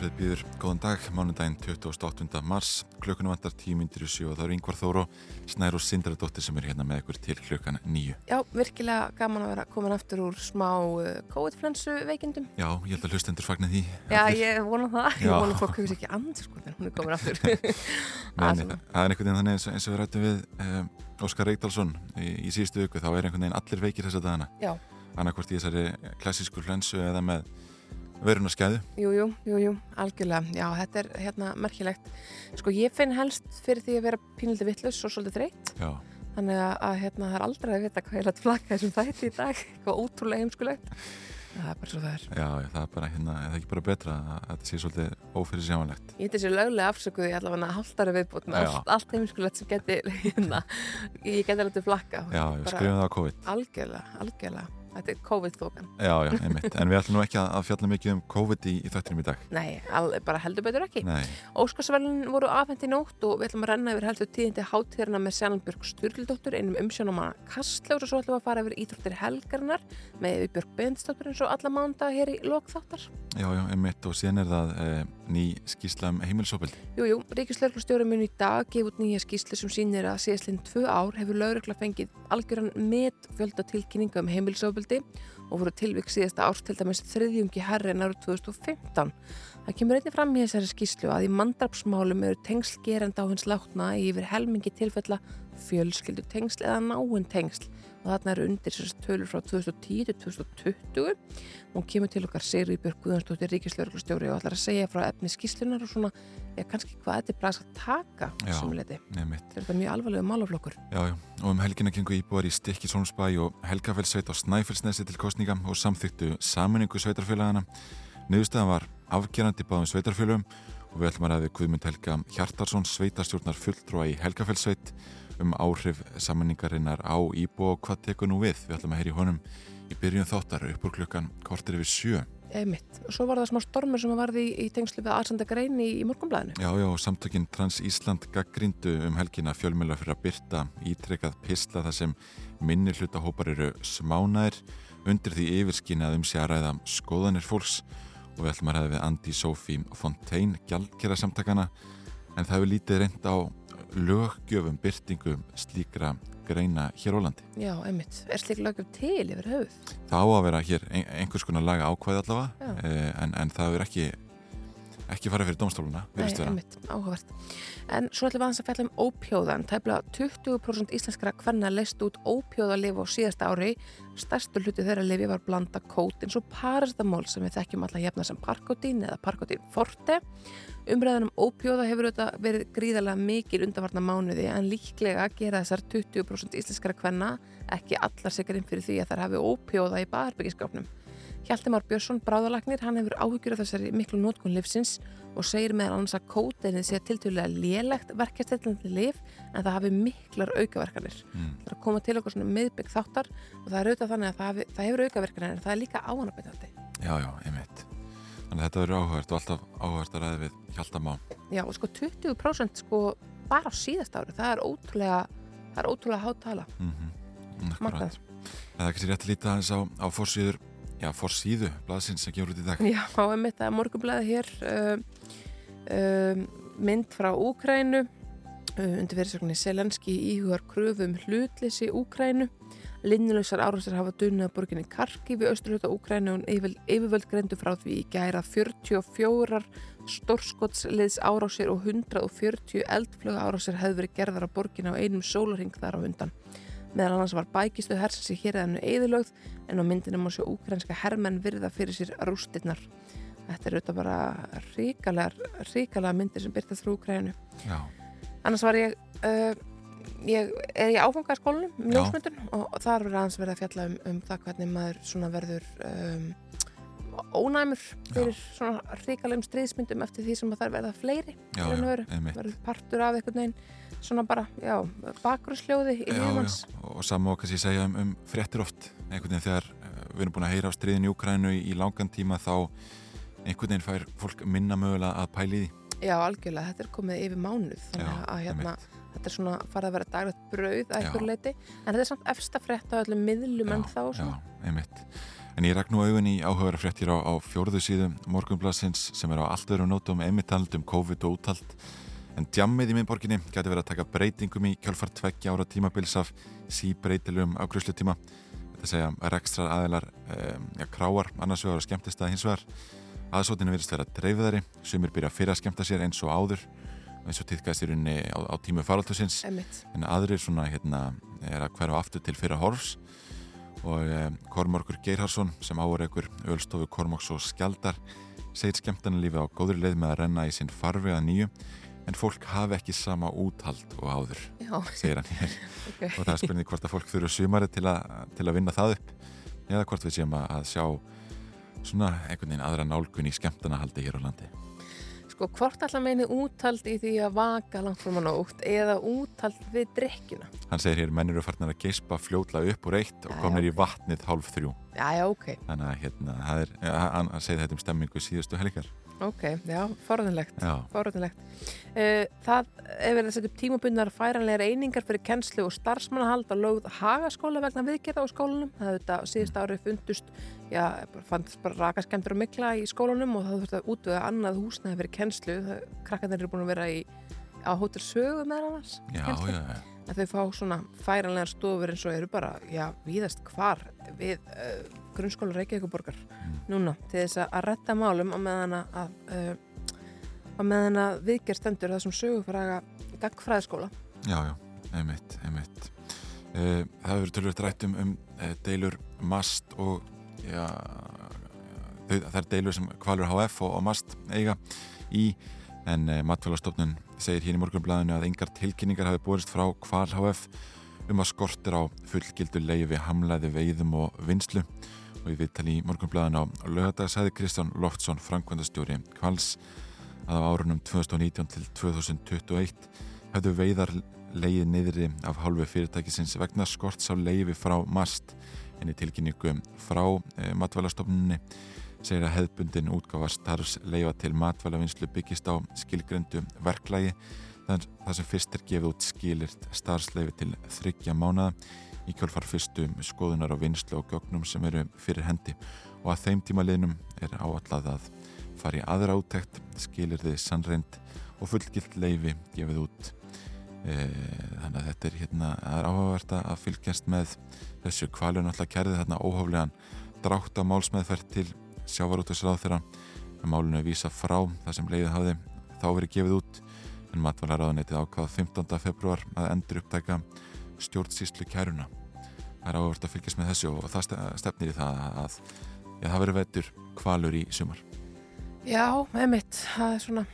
Morgunúttarfið býður góðan dag, mánundaginn 28. mars, klukkunum vantar 10 myndir í sjó og það eru yngvar Þóru, Snær og Sindradóttir sem er hérna með ykkur til klukkan nýju. Já, virkilega gaman að vera komin aftur úr smá uh, COVID-flensu veikindum. Já, ég held að hlustendur fagnar því. Já, allir. ég vona það. Já. Ég vona að fólk hefur ekki andið sko þegar hún er komin aftur. Það er er einhvern veginn þannig eins og, eins og við rættum við um, Óskar Reykdalsson í, í síðustu viku, þá er einhvern veginn allir veikir þessa dagana. Já, Annarkvort í þessari klassísku flensu eða með veruna skæðu. jú, jú, jú, jú, algjörlega. Já, þetta er hérna merkilegt. Sko, ég finn helst fyrir því að vera pínlítið vittlust og svolítið þreytt. Já, Þannig að, að hérna, það er aldrei að vita hvað ég lætt flakka þessum þætti í dag. Hvað ótrúlega heimskulegt. Það er bara svo það er. já, það er bara hérna, er það ekki bara betra að þetta sé svolítið ófyrir sjáanlegt. Ég heiti sér löglega afsökuði allavega með Já. allt, allt heimskulegt sem geti, hérna, ég geti látið flakka. Já, skrifum það á COVID. Algjörlega, algjörlega. Þetta er COVID-þókan. Já, já, einmitt. En við ætlum nú ekki að, fjalla mikið um COVID í, í þættinum í dag. Nei, al, bara heldur betur ekki. Nei, Óskarsvælun voru afhengt í nótt og við ætlum að renna yfir heldur tíðindi hátíðarna með Sjálfbjörg Sturldóttur einum umsjónum að Kastlegur og svo ætlum við að fara yfir íþróttir helgarinnar með Björg Bendstoftur eins og alla mánda hér í lokþáttar. já, já, einmitt og síðan er það e, ný skýrsla um heimilisofbeldi. Jú, jú, Ríkislauglustjóri heimilisofbeldi og voru tilvík síðasta árs til dæmis þriðjungi herri en árið 2015. Það kemur einnig fram í þessari skýslu að í mandrapsmálum eru tengsl gerenda á hins látna yfir helmingi tilfella fjölskyldu tengsl eða náinn tengsl og þarna eru undir þessar tölur frá 2010 til 2020 hún kemur til okkar Sigri Björg Guðansdóttir ríkislauglustjóri og ætlar að segja frá efni skýslunar og svona, eða kannski hvað þetta er bara að taka Já. Þetta er mjög alvarlega málaflokkur. Já, já, og um helgina gengu íbúar í Stikkisholmsbæ og Helgafellsveit á Snæfellsnesi til kostninga og samþyktu saminningu sveitarfélagana. Niðurstaðan var afgerandi báðum sveitarfélagum og við ætlum að ræði Guðmund Helga Hjartarsson, sveitarstjórnar fulltrúa í Helgafellsveit um áhrif saminningarinnar á íbúa og hvað tekur nú við. Við ætlum að heyri honum í byrjun þáttar upp úr klukkan kortir yfir sjö. Og svo var það smá stormur sem varði í, í tengslu við Alsanda Grein í, í morgunblæðinu. Já, já, og samtökin Trans Ísland gaggrindu um helgina fjölmjöla fyrir að byrta ítrekað pisla þar sem minni hlutahópar eru smánaðir undir því yfirskini að um sé að ræða skoðanir fólks. Og við ætlum að ræða við Andi Sofí Fontaine, gjaldkera samtakana en það hefur lítið reynd á löggjöfum byrtingu slíkra greina hér á landi. Já, emitt. Er slik lögum til yfir höfuð? Það á að vera hér ein, einhvers konar laga ákvæði allavega eh, en, en það hefur ekki ekki farið fyrir emitt. Áhugavert. En svo ætlum við aðeins að fjalla um ópjóðan. Tæplega 20% íslenskra kvenna leist út ópjóðalif á síðasta ári. Stærstu hluti þeirra lifi var blanda kót eins og paracetamol sem við þekkjum alla jefna sem parkotín eða parkotín forte. Umræðan um ópjóða hefur auðvitað verið gríðarlega mikil undanvarna mánuði en líklega gera þessar 20% íslenskara kvenna ekki allar sikarinn fyrir því að þær hafi ópjóða í baðarbyggiskapnum. Hjalti Már Björnsson, bráðalagnir, hann hefur áhyggjur af þessari miklu nótkun livsins og segir meðal annars að kóteinið sé tiltölulega lélegt verkefstillandi liv en það hafi miklar aukaverkanir. Mm. Það er að koma til okkur svona miðbygg þáttar og það er auðvitað þannig að það, hafi, það hefur aukaverkanir en það er líka áhannabitandi. Já, já, einmitt. Þannig að þetta verður áhugavert og alltaf áhugavert að ræða við Hjaltamá. Já, og sko 20% sko bara á síðast ári, það er ótrúlega, það er ótrúlega hátt tala. Mm -hmm. Það er kannski rétt að líta aðeins á, á forsýður, já, forsýðu blaðsins sem gefur út í dag. Já, á einmitt að morgunblæði hér um, um, mynd frá Úkrænu uh, undir fyrirsögninni Selenski íhugar kröfum hlutleysi Úkrænu Linnulegsar árásir hafa dunnið að borginni Karki við austurhjóta Úkrænu og yfir, yfirvöld greindu frá því í gæra 44 stórskotsliðs árásir og 140 eldflöga árásir hefði verið gerðar á borginna á einum sólarhing þar á undan. Meðal annars var bækistu hersins í hérðinu eðilögð en á myndinu má sjá úkrænska hermenn virða fyrir sér rústirnar. Þetta er auðvitað bara ríkalegar, ríkalegar myndir sem byrtast frá Úkrænu. Já, Annars var ég, uh, ég er í áfangaskólanum um Já. ljósmyndun og, og þar verður aðeins verið að fjalla um, um það hvernig maður svona verður um, ónæmur fyrir svona ríkalegum stríðsmyndum eftir því sem að þær verða fleiri já, já, verður partur af einhvern veginn svona bara, já, bakgrunsljóði í Já, lífans. já, og saman og kannski segja um, um fréttir oft. Einhvern veginn þegar uh, við erum búin að heyra á stríðin í Ukrænu í, í langan tíma þá einhvern veginn fær fólk minna mögulega að pæli því. Já, algjörlega, þetta er komið yfir mánuð þannig Já, að hérna, einmitt. þetta er svona farið að vera daglegt brauð að Já. einhver leiti, en þetta er samt efsta frétt á öllum miðlum en þá já, einmitt. En ég ræk nú augun í áhugaverða fréttir á, á fjórðu síðum morgunblassins sem er á allt öðrum nótum einmittald um COVID og úttald en djammið í minnborginni gæti verið að taka breytingum í kjálfar tveggja ára tímabils af síbreytilegum ágrúslutíma þetta segja rekstrar aðilar um, já, kráar annars vegar og skemmtist að hins vegar. Aðsótinu virðist vera dreifðari sumir byrja fyrir að skemmta sér eins og áður eins og týðkast í rauninni á, á tímu faraltusins Emmitt. en aðrir svona hérna er að hverfa aftur til fyrra horfs. Og eh, Kormorkur Geirharsson sem áur ekkur ölstofu Kormoks og Skjaldar segir skemmtanalífi á góður leið með að renna í sinn farfi að nýju en fólk hafi ekki sama úthald og áður, Já, segir hann hér. Ok. og það er spurning hvort að fólk þurfu sumari til, a, til að vinna það upp eða hvort við séum að, sjá svona einhvern veginn aðra nálgun í skemmtanahaldi hér á landi. Sko, hvort allar meini úthald í því að vaka langt frum á nótt eða úthald við drikkjuna? hann segir hér menn eru farnar að geispa fljótla upp úr eitt og komnir í vatnið hálf þrjú. Já, já, ok, þannig að hérna, hann segir þetta um stemmingu síðustu helgar ok, já, forðunlegt. Já, Forðunlegt. Uh, það er verið að setja upp tímabundnar færanlegar einingar fyrir kennslu og starfsmannahald á lögð hagaskóla vegna viðgerða á skólanum. Það hefur þetta síðust árið fundust, já, fannst bara rakaskemdur og mikla í skólanum og það þurfti að útvöða annað húsnæði fyrir kennslu. Krakkarnir eru búin að vera í, á hótel sögu með annars. já, kennslu. já, já. að þau fá svona færanlegar stofur eins og eru bara, já, víðast hvar við uh, grunnskóla Reykjavíkuborgar núna til þess að redda málum á meðan að uh, á meðan að viðgerð stendur þessum sögufræga gagfræðaskóla. Já, já, einmitt, einmitt. Uh, það hefur tölvöld rætt um, um uh, deilur MAST og ja, þau, það er deilur sem Kvalur HF og, og MAST eiga í en uh, matfélagstofnun segir hér í morgunblæðinu að engar tilkynningar hafi borist frá Kval HF um að skortir á fullgildu leiði hamlaði veiðum og vinslu og í viðtali í morgunblæðinu á lögadag sagði Kristján Loftsson, framkvæmdastjóri Kvals að á árunum 2019 til 2021 hefðu veiðar leiði niðri af hálfu fyrirtækisins vegna skorts á leiði frá MAST en í tilkynningu frá e, matvælastofnunni segir að hefðbundin útgáfa starfs leiða til matvælavinslu byggist á skilgrendu verklægi þar, sem fyrst er gefið út skilirt starfsleifi til þryggja mánada í kjölfar fyrstu skoðunar á vinslu og gögnum sem eru fyrir hendi. Og að þeim tíma liðnum er áallað að fara í aðra átekt, skilirði sannreind og fullgilt leifi gefið út. E, þannig að þetta er hérna, er áhugavert að fylgjast með þessu. Kvalun alltaf kærði þarna óhóflegan drátt á málsmeðferð til sjávarútusráð þeirra málunum vísa frá það sem leiðið hafði þá verið gefið út en matvælaráðunetið ákvað 15. februar að endur upptæka stjórnsýslu kæruna það er áhugavert að fylgjast með þessu og það ste- stefnir í það að já, það verið veitur kvalur í sumar Já, emitt, það er svona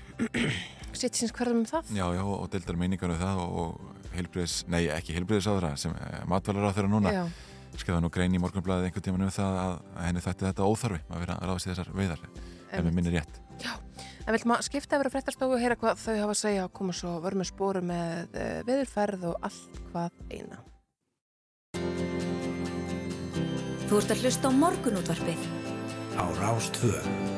sitt síns hverðum um það. Já, já, og deildar meiningar um það og, heilbriðis, nei ekki heilbriðis áðra sem matvælar á þeirra núna Já, skrifa nú grein í morgunblæði einhvern tíman um það að henni þætti þetta óþarfi að vera að ráðast í þessar veiðar ef við minnir rétt. En vil maður skipta yfir að fréttastofu og heyra hvað þau hafa að segja og koma svo vörð með spóru með uh, viðurferð og allt hvað eina. Þú ert að hlusta á morgunútvarpið. á Rástvö.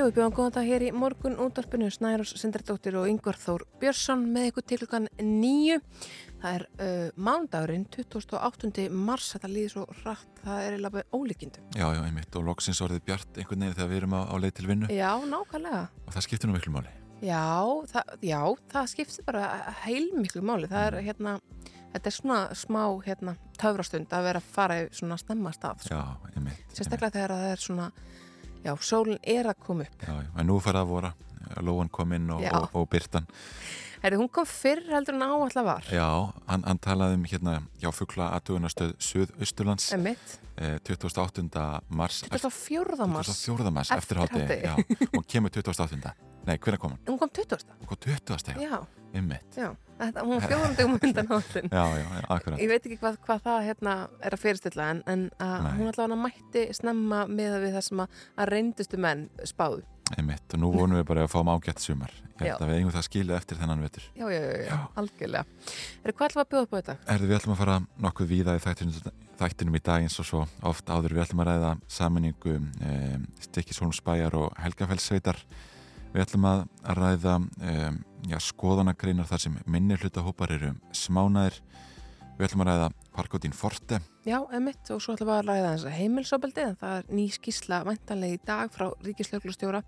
Jú, við bjóðum góðan dag hér í morgun útvarpinu Snærós Sindardóttir og Yngvar Þór Björnsson með ykkur til klukkan nýju. Það er uh, mánudagurinn 28. mars, þetta líður svo rætt, það er með ólíkindum. Já, já, einmitt og loksins orðið bjart einhvern veginn þegar við erum á, á leið til vinnu Já, nákvæmlega. og það skiptir nú miklu máli. Já, það, já, það skiptir bara heilmiklu máli. Það er hérna, þetta er svona smá hérna, töfrastund að vera að fara í svona snemma stað. Sko. Já, einmitt. Sérstaklega þegar það er svona, já, sólinn er að koma upp. Já, en nú farið að vora, Lóan kom inn og, og, og Byrtan. Herri, hún kom fyrr heldur en áallega var. Já, hann, hann talaði um hérna, já, fuggla aðtugunastöð Suð-Austurlands Emitt, eh, 28. mars 24. mars. 24. mars eftir hátti já, og kemur 28. Nei, hvernig kom hann? Hún kom 20. Hún kom 20. já, Já, ymmit. já. Hún var fjórundum undan áallin. Já, já, já, akkurat. Ég veit ekki hvað, hvað það hérna, er að fyrirstilla en, en að hún allavega mætti snemma með við það sem að, að reyndustu menn spáðu. Einmitt, og nú vonum við bara að fáum ágætt sumar. Ég Já. held að við eigum það skilið eftir þennan vetur. Já, já, já, já, Já. algjörlega. Er hvað ætlum við að bjóða upp á þetta? Erðu við ætlum að fara nokkuð víða í þættinum, þættinum í dag eins og svo oft áður við ætlum að ræða saminningu um, Stikkishólmsbæjar og Helgafellssveitar. Við ætlum að ræða um, já, skoðanagreinar þar sem minni hlutahópar eru smánaðir. Við ætlum að ræða Parkotín Forte. Já, emitt, og svo ætlum við að ræða þess að heimilsopeldi en það er ný skísla væntanlega í dag frá Ríkislauglustjóra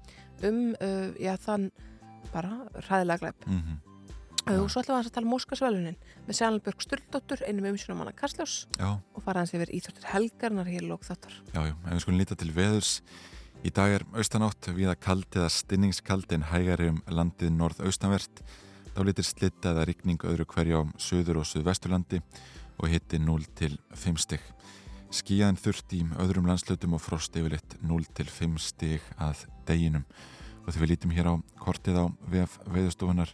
um, uh, já, þann bara hræðilega glæp. Mm -hmm. Og svo ætlum við að tala um Móskasvelunin með Sjalnbjörg Sturldóttur, einum umsynum manna Karslós Já, og fara hans yfir íþjóttur helgarnar hér lók þáttar. já, já, ef við skulum líta til veðurs. Í dag er austanátt viða kaldi eða stinningskaldi en hægari um landið norð-austanvert. Þá litir slitta eða rigning öðru hverju á söður og söðvesturlandi og hitti 0 til 5 stig. Skíjaðin þurft í öðrum landslötum og frost yfirleitt 0 til 5 stig að deginum. Og þegar við lítum hér á kortið á VF veðustofunar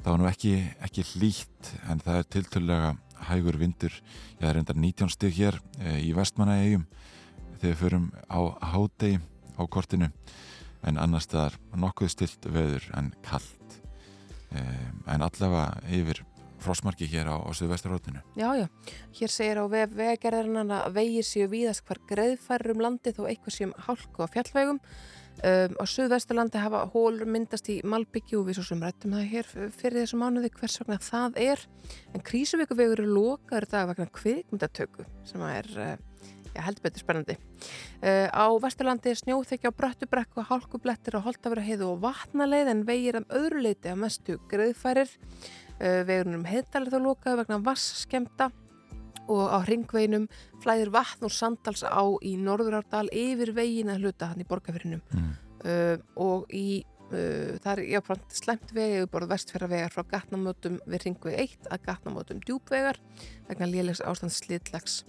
þá er nú ekki, ekki hlýtt en það er tiltölulega hægur vindur. Það er endar 19 stig hér e, í vestmannaegjum þegar við förum á hádegi á kortinu en annars staðar nokkuð stilt veður en kallt um, en allavega yfir frostmarki hér á, á Suðvesturhóttinu Já, já, hér segir á vef vegagerðarinnar að vegir séu víðast hvar greiðfærir um landið og eitthvað séum hálku á fjallvegum. Um, á Suðvesturlandi hafa hólur myndast í Malbyggju og við svo sem rættum það hér fyrir þessu mánuði hvers vegna það er. En Krísuvíkuvegur eru lokaður dag vegna kvikmyndatöku sem er uh, já, heldur betur spennandi. Uh, á Vesturlandi er snjóþekja á Bröttubrekku, hálkublettir á Holtavöruheiðu og vatnaleið en vegir af öðru leiti að mestu greiðfærir. Uh, vegurinn um heiðdal er þá lokaður vegna vasskemta og á hringveginum flæðir vatn úr Sandals á í Norðurárdal yfir vegin að hluta hann í borgarfyrinum mm. uh, og í það er jáfnframt slemt vegi borð vestfjörðavegar frá gatnamótum við hringveg 1 að gatnamótum djúpvegar vegna lélegs ástand slitlags.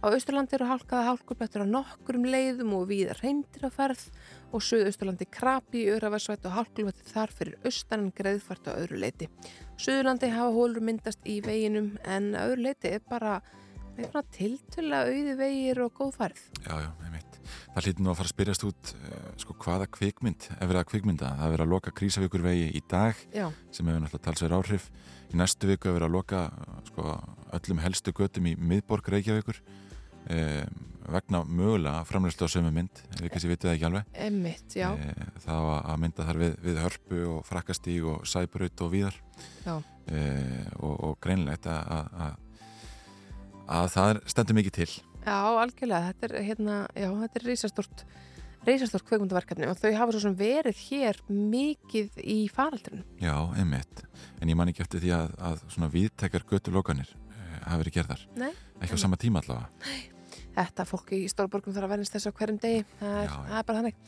Á Austurlandi eru hálkaða hálkublettur á nokkurum leiðum og við reyndir að ferð og Suðausturlandi krapi í Öraværsvætt og hálkulvætti þar fyrir austan en greiðfært á öðru leiti. Suðurlandi hafa hólur myndast í veginum en öðru leiti er bara, tiltöla auði vegir og góð færð. Já, já, einmitt Það hlýtur nú að fara að spyrjast út uh, sko, hvaða kvikmynd er verið að kvikmynda? Það er verið að loka Krísavíkurvegi í dag Já, sem hefur náttúrulega talsverð áhrif. Í næstu viku er verið að loka sko, öllum helstu götum í miðborg Reykjavíkur um, vegna mögulega framleyslu á sömu mynd ef við kannski vitið það ekki alveg. Emmitt, já. e, það var að mynda þar við, við hörpu og frakkastíg og sæbraut og víðar. Já. e, og, og greinlegt að, að, að, að það stendur mikið til Já, algjörlega, þetta er hérna, þetta er reysastort reysastort kveikmundaverkefni og þau hafa svo sem verið hér mikið í faraldurinn. Já, einmitt en ég man ekki eftir því að, að svona viðtekar götulokanir e, hafa verið gerðar Nei. ekki á sama tíma allavega Þetta fólk í stórborgum þarf að verðast þess á hverjum degi, það er, Já, já. er bara þannig.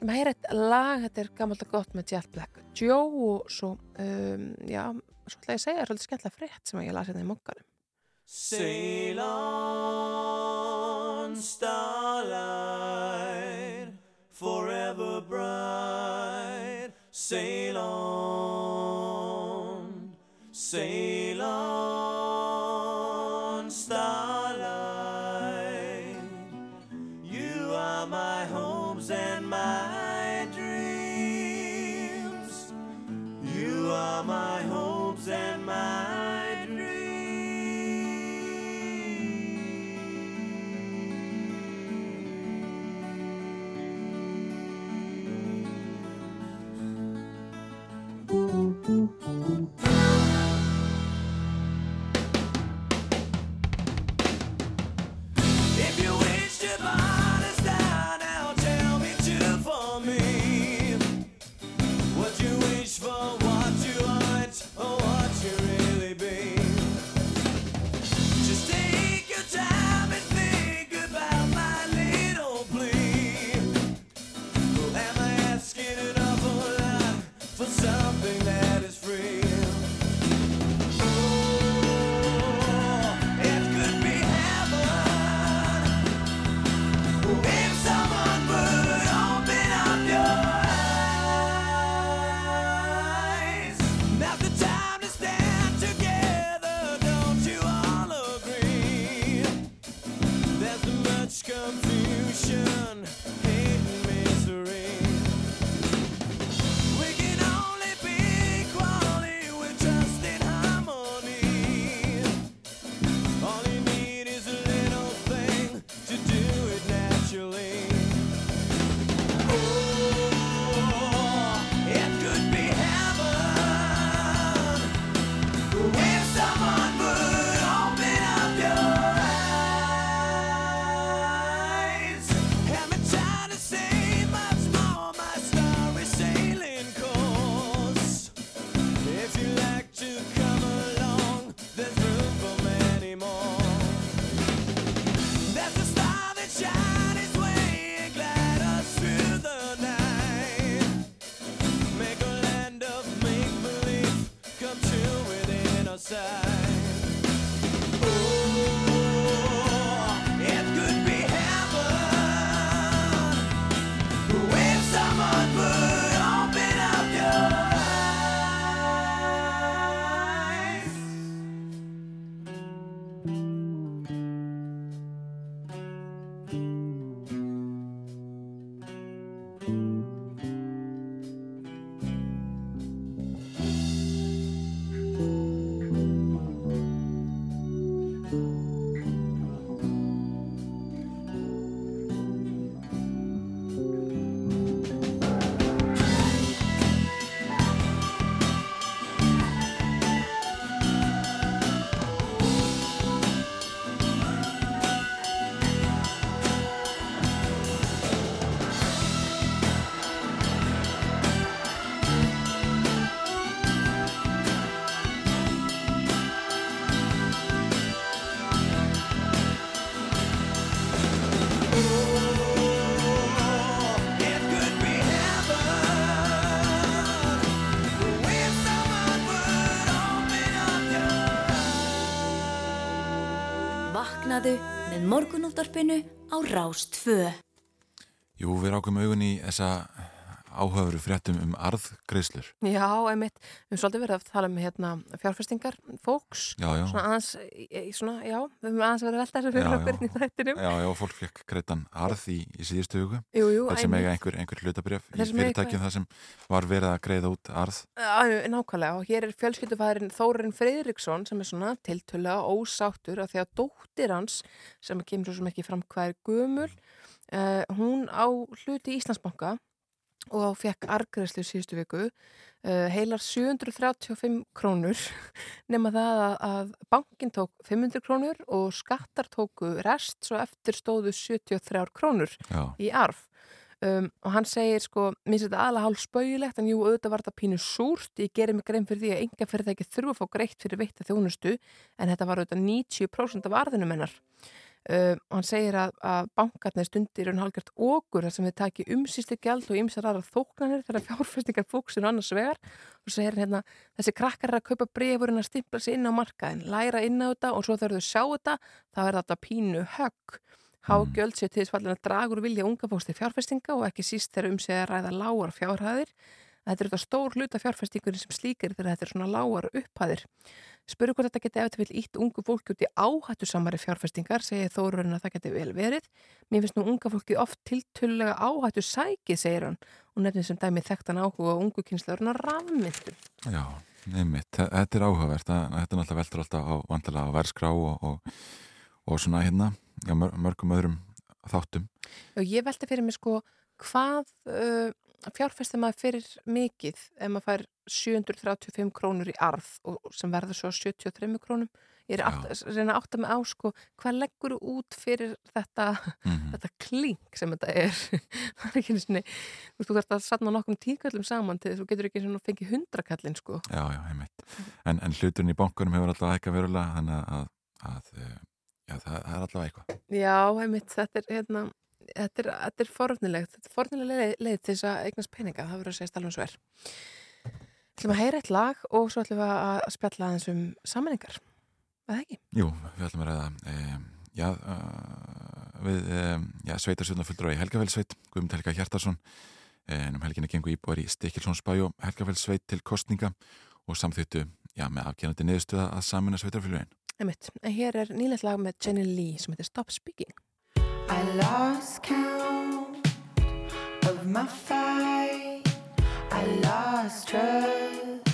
Við maður heyra eitt lag, þetta er gammalt og gott með Jet Black Joe og svo, um, já, svo ætla ég að segja, það er svolítið skemmtilega frétt sem ég las hérna í mokkanum. Sail on, starlight, forever bright. Sail on, sail side. Morgunúttarpinu á Rástfö. Jú, við rákum augun í þessa áhöfuru fréttum um arðgreislur. Já, einmitt, við höfum svolítið verið að tala um hérna, fjárfestingar, fólks, Já, já, svona aðeins, svona, já, við höfum aðeins verið að velta þessu okkur já. í þættinum. já, já, fólk fekk greitan arð í, í síðustu jú, Þeir sem eiga einhver, einhver hlutabrjöf í fyrirtækjum þar sem var verið að greiða út arð. Já, nákvæmlega og hér er fjölskyldufæðurinn Þórin Freyriksson sem er svona tiltölulega ósáttur af því að dóttir hans sem kemur svo sem ekki fram hvað er gömul uh, hún á hluti í Íslandsbanka og fekk argræslu síðustu viku uh, heilar 735 krónur nema það að, að bankin tók 500 krónur og skattar tóku rest svo eftir stóðu 73 krónur Já, í arf. Um, og hann segir sko, minnst þetta aðlega hálf spauðilegt en jú, auðvitað var þetta pínu súrt. Ég gerir mig grein fyrir því að enga fyrir það ekki þurfa að fá greitt fyrir veitta þjónustu en þetta var auðvitað 90% af arðinum hennar og hann segir að, að bankarnir stundir er hálfgjört okur þar sem við taki umsýslu gjald og ymsar aðra þóknanir þegar fjárfestingar fóksinu annars vegar. Og segir hann hérna þessi krakkar er að kaupa brefurinn að stimpla sig inn á markaðin læra inn á þetta og svo þegar þau sjá þetta þá er þetta pínu högg. Hágjöld séu til þess fallin að draga úr vilja unga fólks til fjárfestinga og ekki síst þegar um sig að ræða lágar fjárhæðir. Þetta er þetta stór hluta fjárfestingurinn sem slíkir þegar þetta er svona lágar upphæðir. Spuru hvort þetta geti eftir vil ítt ungu fólki út í áhættu samari fjárfestingar, segir Þórun að það geti vel verið. Mér finnst nú unga fólki oft tiltölulega áhættu sækið, segir hann, og nefnir sem dæmi þekktan áhuga á ungu kynslaðurinn að rafmyndu. já, neymitt. Þetta er áhugavert. Þetta er náttúrulega veldur alltaf á vantilega á verskrá og, og, og svona hérna, já, mör- mörgum öðrum þáttum. Og ég velti fyrir mig sko hvað uh, fjárfestir maður fyrir mikið ef maður fær 735 krónur í arð og sem verður svo 73 krónum. Ég er að reyna að átta mig á sko hvað leggur út fyrir þetta, Mm þetta klink sem þetta er. Það er ekki sinni, þú veist, þú þarfst að satna nokkrum tíkallum saman til þess að þú getur ekki að fengi hundrakallin sko. Já, já, heimitt. En, en hluturinn í bankunum hefur alltaf hækka verulega, þannig að, að eh, já, það, það er alltaf eitthvað. Já, einmitt, þetta er hérna, þetta er, þetta er fornilegt, þetta er fornilega leið, leið til þess að eignast peninga, það verður að segja alveg svo er. ætlum að heyra eitt lag og svo ætlum við að spjalla aðeins um sammenningar. Það ekki? Jú, við ætlum að ræða um, já, uh, við um, já, sveitarsvöldna fullur á í Helgafellsveit Guðmund Helga Hjartarsson en um helginni gengur íbúar í Stikilsónsbæ og Helgafellsveit til kostninga og samþýttu já, með afgjörandi niðurstöða að Einmitt. En hér er nýlegt lag með Jenny Lee sem heitir Stop Speaking. I lost count of my fight. I lost trust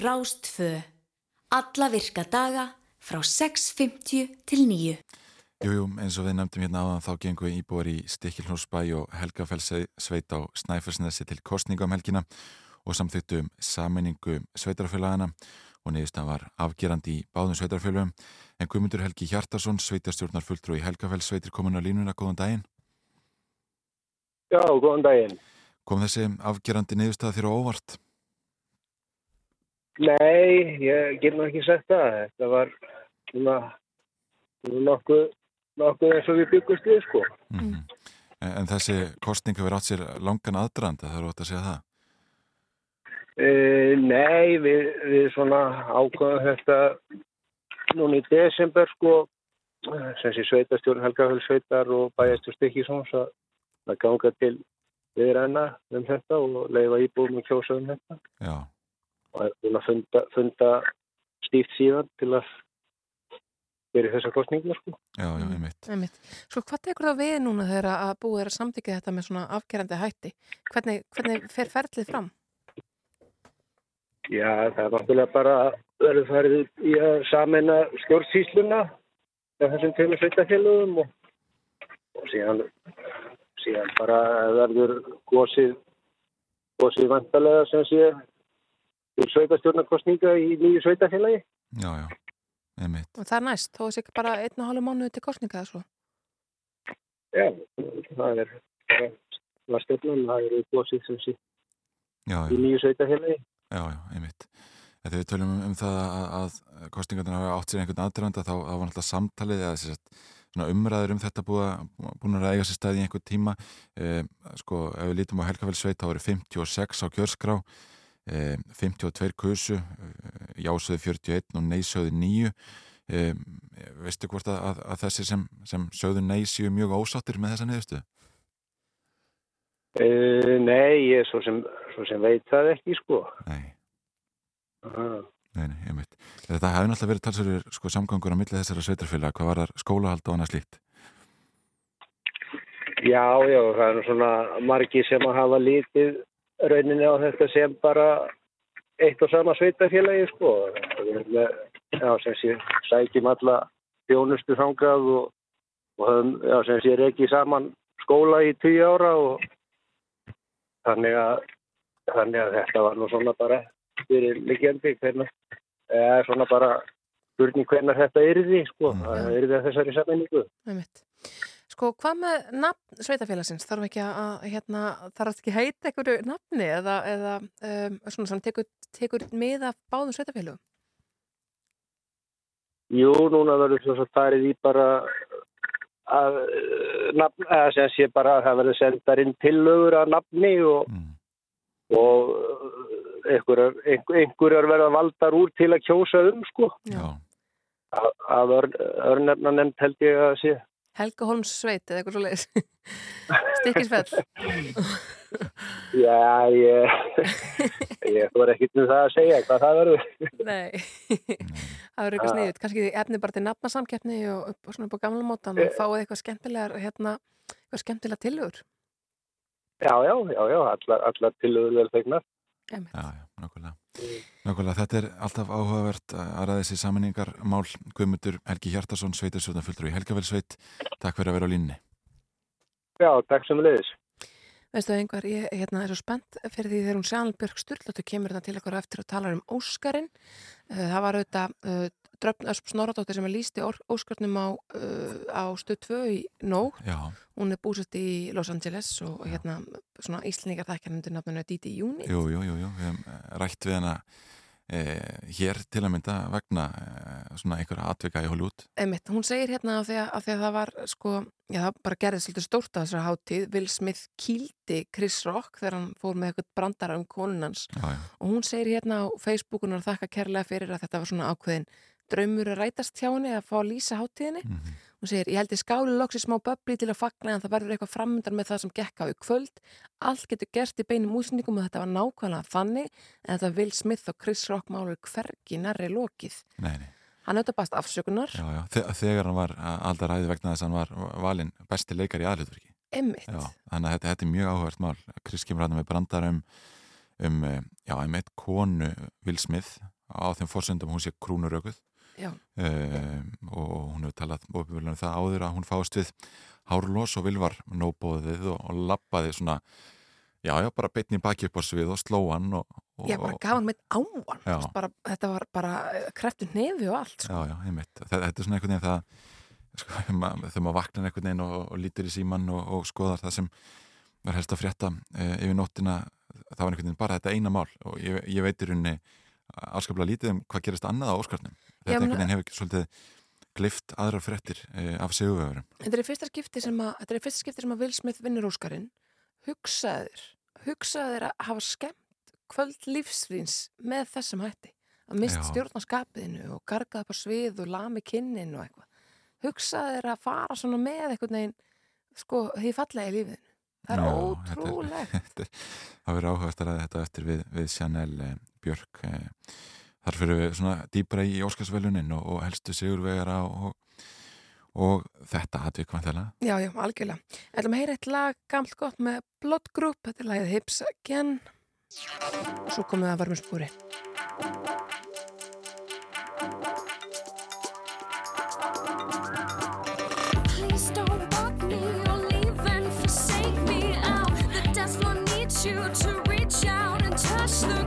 Rástfö. Alla virka daga frá 6.50 til 9. Jú, jú, eins og við nefndum hérna áðan þá gengum við íbúar í Stikkilhórsbæ og Helgafellsveit á Snæfellsnesi til kostninga um helgina og samþýttum saminningu sveitarfélagana og niðurstað var afgerandi í báðum sveitarfélagum en Guðmundur Helgi Hjartarsson, sveitarstjórnar fulltrú í Helgafellsveitir komin á línuna, góðan daginn. Já, góðan daginn. Kom þessi afgerandi niðurstað þér á óvart? Nei, ég get nú ekki sagt það. Þetta var svona, nokkuð, nokkuð eins og við byggust við, sko. Mm. En, en þessi kostning hefur átt sér langan aðdrand, það er ótt að segja það. E, nei, við, við svona ákvæðum þetta núna í desember, sko, sem sé sveitastjórn Helgafell sveitar og bæjastur Stikkisons að að ganga til viðræna um þetta og leifa íbúðum og kjósa um þetta. Já, og er búin að funda, funda stíft síðan til að fyrir þessa kostningu sko. já, já, einmitt. Einmitt. Svo hvað tekur það við núna þegar að búið er að samtíka þetta með svona afgerandi hætti? Hvernig, hvernig fer ferlið fram? Já, það er náttúrulega bara verið farið í að samena stjórnsýsluna með þessum tveimur sveitafélögum og, og síðan, síðan bara verður gósið gósið vantarlega sem sé til sveitastjórnarkostninga í nýju sveitafélagi. Já, já, einmitt. Og það er næst, þó þessi ekki bara einn og hálfu mánuði til kostninga svo. Já, það er það var stefnan, það er gósið sem sé Já, í nýju sveitafélagi. já, já, einmitt. Þegar við tölum um, um það að, að kostningarnir hafa átt sér einhvern aðdraðanda þá þá var náttúrulega samtalið eða svona umræður um þetta búið að, búin að eiga sér stað í einhvern tíma eh, sko, ef við lítum á Helgafellsveit þá eru 56 á kjörskrá 52 kusu eh, jásöðu 41 og neysöðu 9 eh, veistu hvort að, að, að þessi sem, sem sögðu nei séu mjög ósáttir með þessa niðurstu? Uh, nei, ég svo sem, svo sem veit það ekki, sko. Nei, Uh, nei, nei, einmitt. Þetta hefði náttúrulega verið talsverður sko, samgangur á milli þessara sveitarfélag, hvað var skólahald og annað slíkt? já, já, það er svona margi sem að hafa lítið rauninni á þetta sem bara eitt og sama sveitafélagi, sko. Með, já, sem sé, sækjum alla þjónustu þangað og, og höfum, já, sem sé, reikið saman skóla í tíu ára og þannig að, þannig að þetta var nú svona bara fyrir liggjandi hvernig, eða svona bara spurning hvernig þetta yrði, sko, Mm. það yrði að þessari sammenningu. Einmitt. Sko, hvað með nafn sveitafélagsins? Þarf ekki að, að, hérna, þarf ekki að heita einhverju nafni eða, eða um, svona sem tekur, tekur mið af báðum sveitafélagum? Jú, núna verður svo svo farið í bara að eh, nafn, eða sem sé bara að það verður sendar inn tillögur að nafni og, Mm. og eh, einhverjar, einhver, einhverjar verða valdar úr til að kjósa um, sko. Já, Að, að ör, örnefna nefnd held ég að sé. Helga Holms sveit eða eitthvað svo leiðis? Stikkisfell? Já, ég, ég voru ekkert um það að segja hvað það verður. Nei, það verður eitthvað sniðut. Kannski þið efni bara til nafnasamkeppni og, og svona upp á gamla mótan og fáið eitthvað skemmtilegar, hérna, eitthvað skemmtilega tillögur. Já, já, já, já, allar, allar tillögur vel. Einmitt. já, já, nákvæmlega. Nákvæmlega, þetta er alltaf áhugavert að ræða þessi saminningar mál Guðmundur Helgi Hjartarsson, sveitarsjóðan fulltrú í Helgafellsveit. Takk fyrir að vera á línni. Já, takk sem leiðis. Veistu það einhver, ég hérna, er svo spennt fyrir því þegar hún Sjanbjörg Sturlóttu kemur þetta til okkur eftir og talar um Óskarinn. Uh, það var auðvitað uh, Dröfn Ösp Snorradóttir sem er lísti Óskarnum á, uh, á stöð 2 í nóg. Já, Hún er búsett í Los Angeles og hérna svona íslendingar þækjar undir nafninu Didi Júni. jú, jú, jú, jú. Við hefum eh, rætt við hana e, hér til að mynda vegna e, svona einhverja atvika í Hollywood. Einmitt, hún segir hérna af því að, að það var sko, já það bara gerði svolítið stórt að þessari hátíð, Will Smith kýldi Chris Rock þegar hann fór með eitthvað brandara um konunans Já, já, og hún segir hérna á Facebookun og þakka kærlega fyrir að þetta var svona ákveðin draumur að rætast hjá henni að fá að lýsa hátíðinni. mhm, Hún segir, ég held ég skáli loks í smá böbli til að fagna en það verður eitthvað framöndan með það sem gekk á í kvöld. Allt getur gerst í beinum útsendingum og þetta var nákvæmlega þannig en þetta Will Smith og Chris Rock málur hvergi nærri lokið. nei, nei. Hann auðvitað bast afsökunar, Já, já, Þe þegar hann var aldar ræði vegna þess að hann var valinn besti leikar í. Já, þannig að þetta, þetta er mjög áhugavert mál. Chris kemur hann með brandar um, um eh, já, um eitt konu Will Smith á þeim fórsöndum hún sé krúnurökuð. Um, og hún hefur talað ofinvöldunum það áður að hún fáist við hárlós og vilvar nóbóðið og, og lappaði svona já, já, bara beitni baki upp á svið og sló hann og, og, Ég bara gaf hann mitt áan, Já. bara, þetta var bara kreftur nefi og allt. Sko. Já, já, einmitt. Þetta, þetta er svona einhvern veginn það sko, þegar maður vaknar einhvern veginn og, lítur í síman og, og skoðar það sem var helst að frétta e, yfir nóttina það var einhvern veginn bara þetta eina mál og ég, ég veit í rauninni afskaplega lítið um hvað gerist annað á Óskarnum þetta einhvern veginn hefur ekki svolítið glift aðrar fréttir e, af sigurvegurum Þetta er fyrsta skipti sem að, þetta er fyrsta skipti sem að Will Smith vinnur Óskarinn. Hugsaðir, hugsaðir að hafa skemmt kvöld lífsvíns með þessum hætti. Að mist stjórnarskapiðinu og gargaði upp á svið og lami kinnin og eitthvað. Hugsaðir að fara svona með einhvern veginn, sko, því fallega í lífiðinu. Það er ótrúlegt. Það verður áhugast að ræða þetta eftir við, við Chanel e, Björk e, þar fyrir við svona dýbra í Óskarsvelunin og, og helstu sigurvegara og, og þetta atvik vantilega Já, já, algjörlega. Ætlum að heyra eitt lag gamalt gott með Blood Group, þetta er lagið Hips Again. Og svo komum við að varmur spúri. To reach out and touch the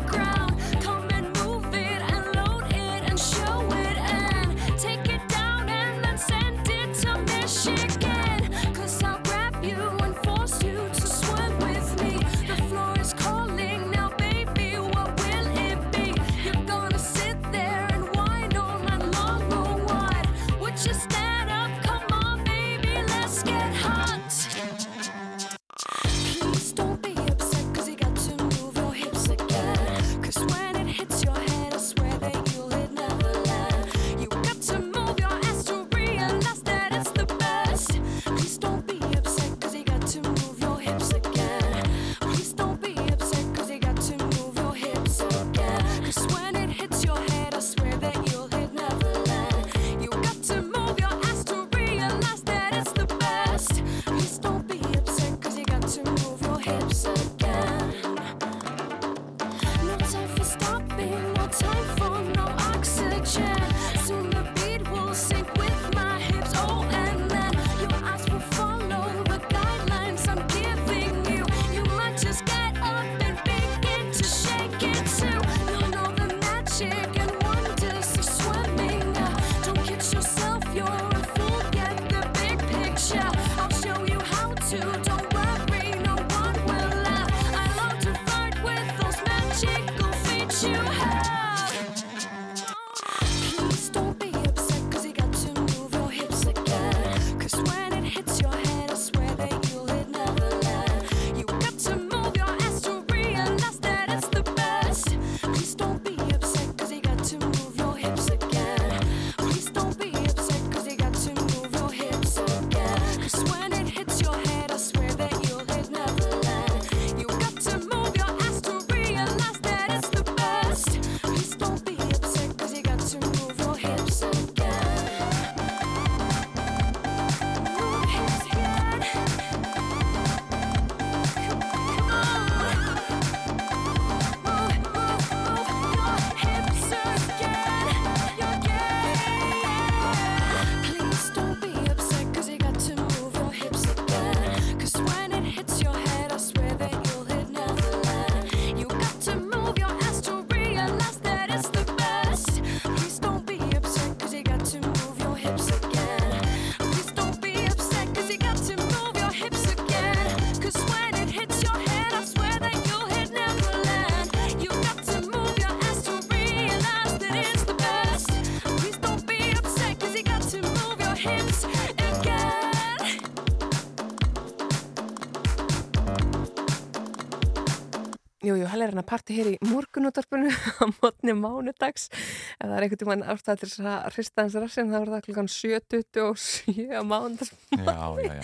jú, jú, helgarina parti hér í morgunútarpinu á mótni mánudags ef það er einhvern tímann ástæð til þess að hrista hans rassin þá er það klukkan 7.27 á mánudags Já, já, já.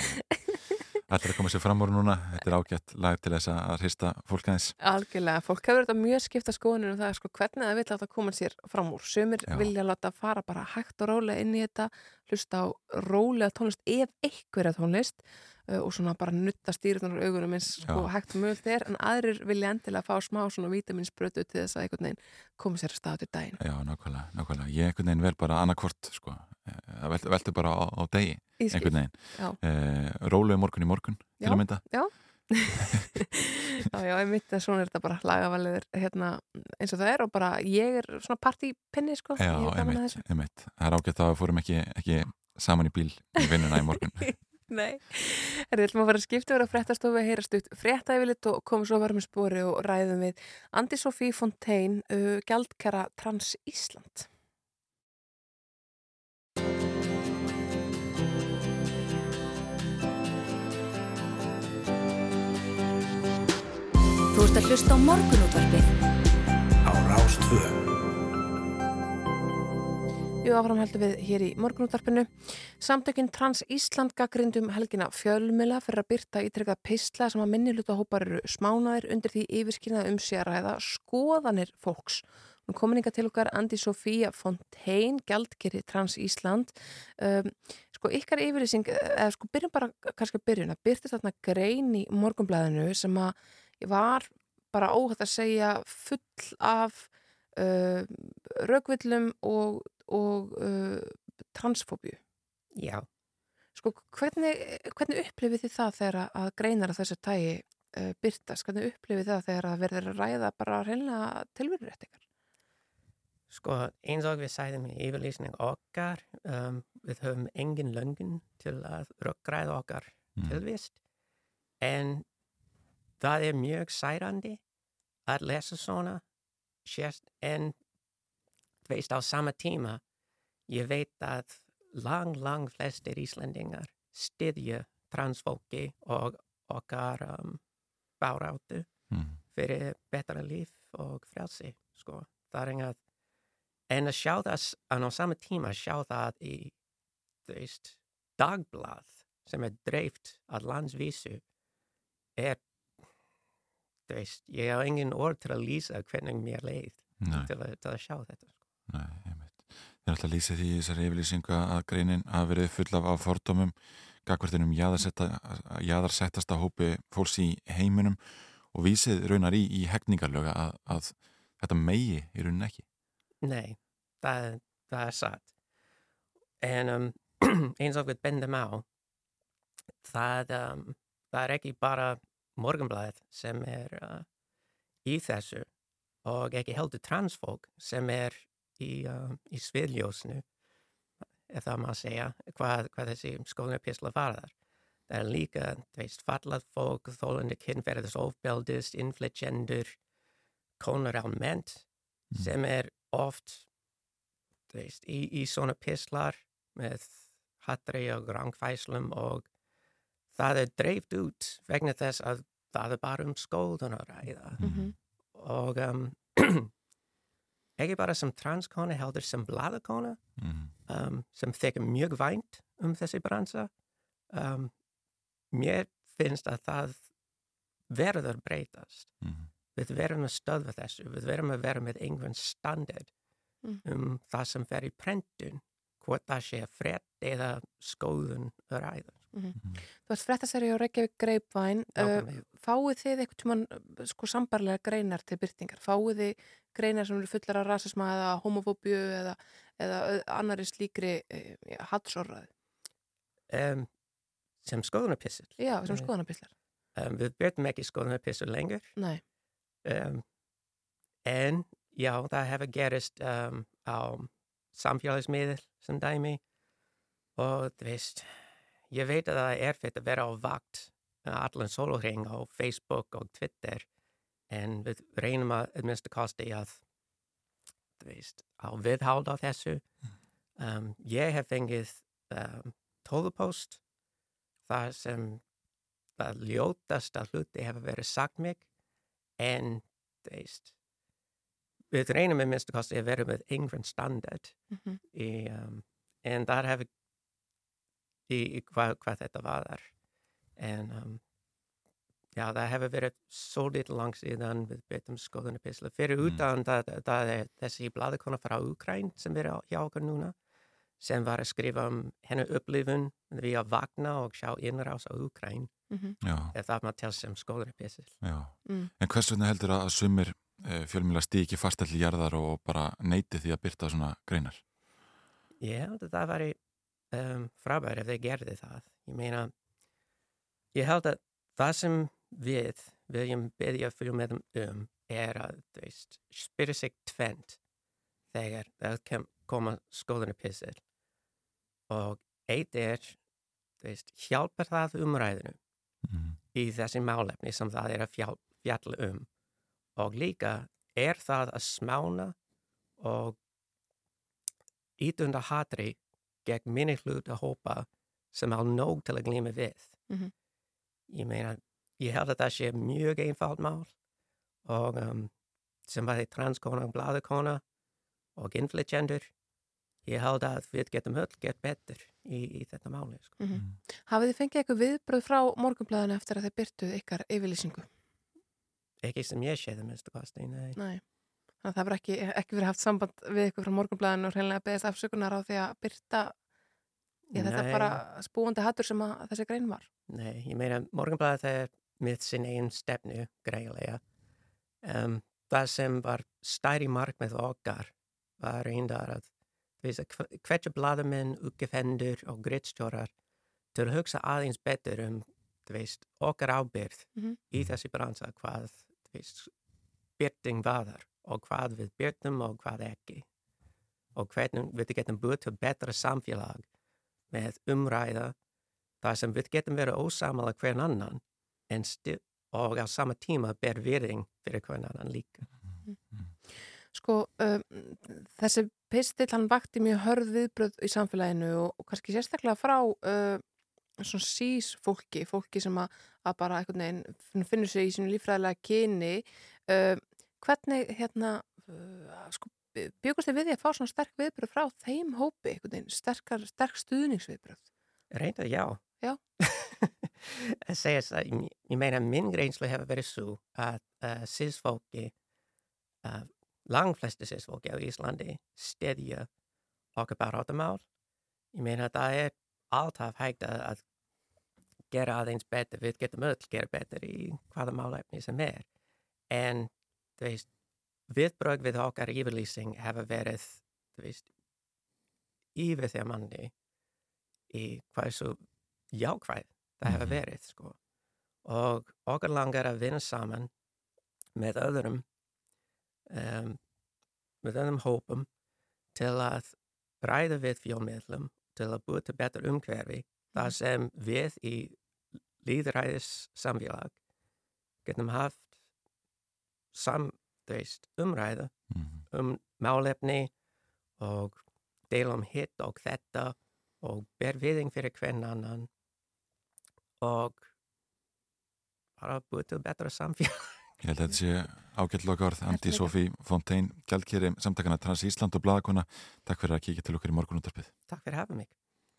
Ætlar að koma sér fram úr núna. Þetta er ágætt lag til þess að hrista fólk aðeins. Algjörlega, fólk hefur þetta mjög skipta skoðunum um það sko, hvernig það vil láta koma sér fram úr sumir Já. vilja láta fara bara hægt og rólega inn í þetta hlusta á rólega tónlist ef einhverja tónlist og svona bara nutta stýritunar augunum eins sko, hægt mögult er en aðrir vilja endilega fá smá svona vitaminsbrötu til þess að einhvern veginn koma sér að stað til daginn Já, nákvæmlega, nákvæmlega. Ég einhvern veginn vel bara annarkvort, sko. Það veldur, veldur bara á, á degi, Ég einhvern veginn. Eh, Rólegu morgun í morgun, til Já. að mynda. Já Já, já, ég myndi að svona er þetta bara lagavaliður hérna eins og það er og bara ég er svona partypinni sko Já, Ég einmitt, þessu. einmitt. Það er ágætt að við fórum ekki, ekki saman í bíl í vinnuna í morgun. Nei, er við ætlum að fara að skipta vera fréttastofu, heyrast upp fréttaæfilit og komum svo að með spori og ræðum við Andi Sofí Fontein, uh, gjaldkara Trans Ísland. Þú ert að hlusta á morgunútvarpið á Rástvö. Jú, áfram heldum við hér í morgunúttarpinu. Samtökinn Trans Ísland gaggrindum helgina fjölmila fyrir að byrta ítrekka pistla sem að minni hluta hópar eru smánaðir undir því yfirskynað um sér að ræða skoðanir fólks. Nú komin inga til okkar Andi Sofía Fontein, gjaldkeri Trans Ísland. Um, sko ykkar yfirlýsing, eða sko byrjum bara kannski að byrjun að byrtist þarna grein í morgunblæðinu sem að var bara óhætt að segja full af uh, rökvillum og, og uh, transfóbíu. Já, Sko, hvernig, hvernig upplifið þið það þegar að greinar af þessu tægi uh, byrtast? Hvernig upplifið það þegar að verður að ræða bara hreinlega tilveruréttingar? sko eins og við sæðum í yfirlýsning okkar, um, við höfum engin löngin til að röggræða okkar Mm. tilvist, en það er mjög særandi að lesa svona, sérst, en veist á sama tíma, ég veit að lang, lang flestir Íslendingar styðja transfólki og okkar um, báráttu Mm. fyrir betra líf og frelsi, sko. Það er engað, en að sjá það, en á sama tíma sjá það í, veist, dagblað sem er dreift að landsvísu er, veist, ég hef engin orð til að lýsa hvernig mér leið til að, til að sjá þetta, sko. Nei, einmitt. Það er alltaf lýsið því þessari yfirlýsingu að greinin hafi verið full af, fordómum gagvartinum jaðarsettasta hópi fólks í heiminum og vísið raunar í, í hegningarlöga að, að þetta megi í raunin ekki. Nei, það, það er satt. En um, eins og við bendum á, það, um, það er ekki bara morgunblæð sem er uh, í þessu og ekki heldur transfólk sem er í, uh, í sviðljósnu, ef það má segja, hvað, hvað þessi skoðunarpisla varðar. Það er líka, þú veist, fallað fólk, þólandi kynferðis ofbeldist, inflytjendur, konar almennt, Mm. sem er oft þú veist, í, í svona pislar með hattri og rangfæslum og það er dreift út vegna þess að það er bara um skóðun að ræða Mhm. og um, ekki bara sem transkona heldur sem bladakona Mm. um, sem þykir mjög vænt um þessi bransa um, mér finnst að það verður breytast Mm. við verðum að stöðva þessu, við verðum að vera með einhvern standard Mm. um það sem fer í prentun, hvort það sé frétt eða skóðun að ræða. Þú ert fréttaseri á Reykjavík Greipvæn. Uh, fáið þið eitthvað tímann sko sambarlega greinar til byrtingar? Fáið þið greinar sem eru fullar af rasisma eða homofóbíu eða, eða annari slíkri uh, hatsorraði? Um, sem skoðunarpissil. Já, sem Nei. skoðanapislar. Um, við byrjum ekki skoðunarpissil lengur, Nei. um, en já, það hefur gerist um, á samfélagsmiðl sem dæmi. Og þú veist, ég veit að það er fyrir að vera á vakt allan sólurring á Facebook og Twitter en við reynum að minnstu kosti að þú veist, á viðhald á þessu um, ég hef fengið um, tóðupóst þar sem það ljótast að hluti hefur verið sagt mig en þú veist, við reynum með minnstu kosti að vera með yngrein standard Mhm. í, um, en það hefur í, í hvað, hvað þetta var þar en um, já, það hefur verið svolítið langt síðan við betum skoðunapisla fyrir utan það, það er þessi bladakona frá Ukraín sem er hjá okkur núna sem var að skrifa um hennar upplifun við að vakna og sjá innrás á Mhm. Já, eða það maður til sem skoðunapisl já. Mm. En hvers vegna heldur að sumir fjölmjöla stíð ekki fast allir jarðar og bara neyti því að byrta svona greinar? Ég held að það væri um, frábæri ef þeir gerði það. Ég meina, ég held að það sem við viljum beðja fjölmiðum um er að, veist, spyrja sig tvent þegar það koma skoðunapissil og eitt er, veist, hjálpar það umræðinu Mm. í þessi málefni sem það er að fjál, fjalla um og líka er það að smána og ítunda hatri gegn minni hluta hópa sem á nóg til að glíma við. Mhm. Ég meina, ég held að það sé mjög einfalt mál og um, sem var þið transkona og bladakona og inflytjendur. Ég held að við getum öll gett betur í, í þetta máli. Sko. Mhm. Hafið þið fengið eitthvað viðbröð frá morgunblæðinu eftir að þið byrtuð ykkar yfirlýsingu? Ekki sem ég séði, minnstu kosti, nei. Nei. Þannig að það verður ekki, ekki verið haft samband við ykkur frá morgunblæðinu og hreinlega beðist afsökunar á því að byrta ég, þetta bara spúandi hattur sem að þessi grein var. Nei, ég meina, morgunblæðið er með sin eigin stefnu, greiðlega. Um, það sem var stæri markmið okkar var reyndar að að hvetja bladamenn, uppgefendur og grittstjórar til að hugsa aðeins betur um þú veist, okkar ábyrð Mhm. í þessi bransa hvað veist, byrting vaðar og hvað við byrtum og hvað ekki. Og hvernig við getum búið til betra samfélag með umræða þar sem við getum verið ósamala hvern annan og á sama tíma ber virðing fyrir hvern annan líka. Sko, um, þessi pistill hann vakti mjög hörð viðbröð í samfélaginu og, og kannski sérstaklega frá uh, svona sís fólki, fólki sem að, að bara einhvern veginn finnur sig í sínu lífræðilega kyni. Uh, hvernig hérna, uh, sko, byggust þið við því að fá svona sterk viðbröð frá þeim hópi, einhvern veginn, sterkar, sterk stuðningsviðbröð? Reynda, já. Já. að segja það, ég- ég meina minn greinslu hefur verið svo að uh, sísfólki, uh, langflesti sísfólki á Íslandi stedja okkar barátumál. Ég meina það er alltaf hægt að, að gera aðeins betur, við getum öll gera betur í hvaða málefni sem er. En, veist, viðbrögg við okkar yfirlýsing hefur verið, veist, yfir þegar manni í hvað svo jákvæð það hefur Mhm. verið, sko. Og okkar langar að vinna saman með öðrum, um, með öðrum hópum til að ræða við fjölmiðlum, til að búið til betur umhverfi, þar sem við í líðræðis samfélag getum haft sam, þú veist, umræða Mhm. um málefni og deila um hitt og þetta og ber viðing fyrir hvern annan og bara búið betra samfélag. Ég held að þetta sé ágætt lokaorð Andi. Sofí Fontein, gjaldkeri samtakana Trans Ísland og Blaðakona Takk fyrir að kíkja til okkur í morgunúttarpið Takk fyrir að hafa mig.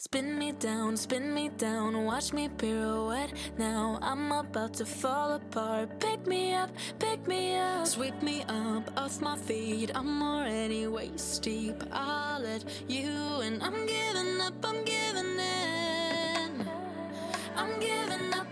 Spin me down, spin me down, watch me pirouette. Now I'm about to fall apart. Pick me up, pick me up, sweep me up off my feet. I'm already waist deep. I'll let you in. I'm giving up, I'm giving in. I'm giving up,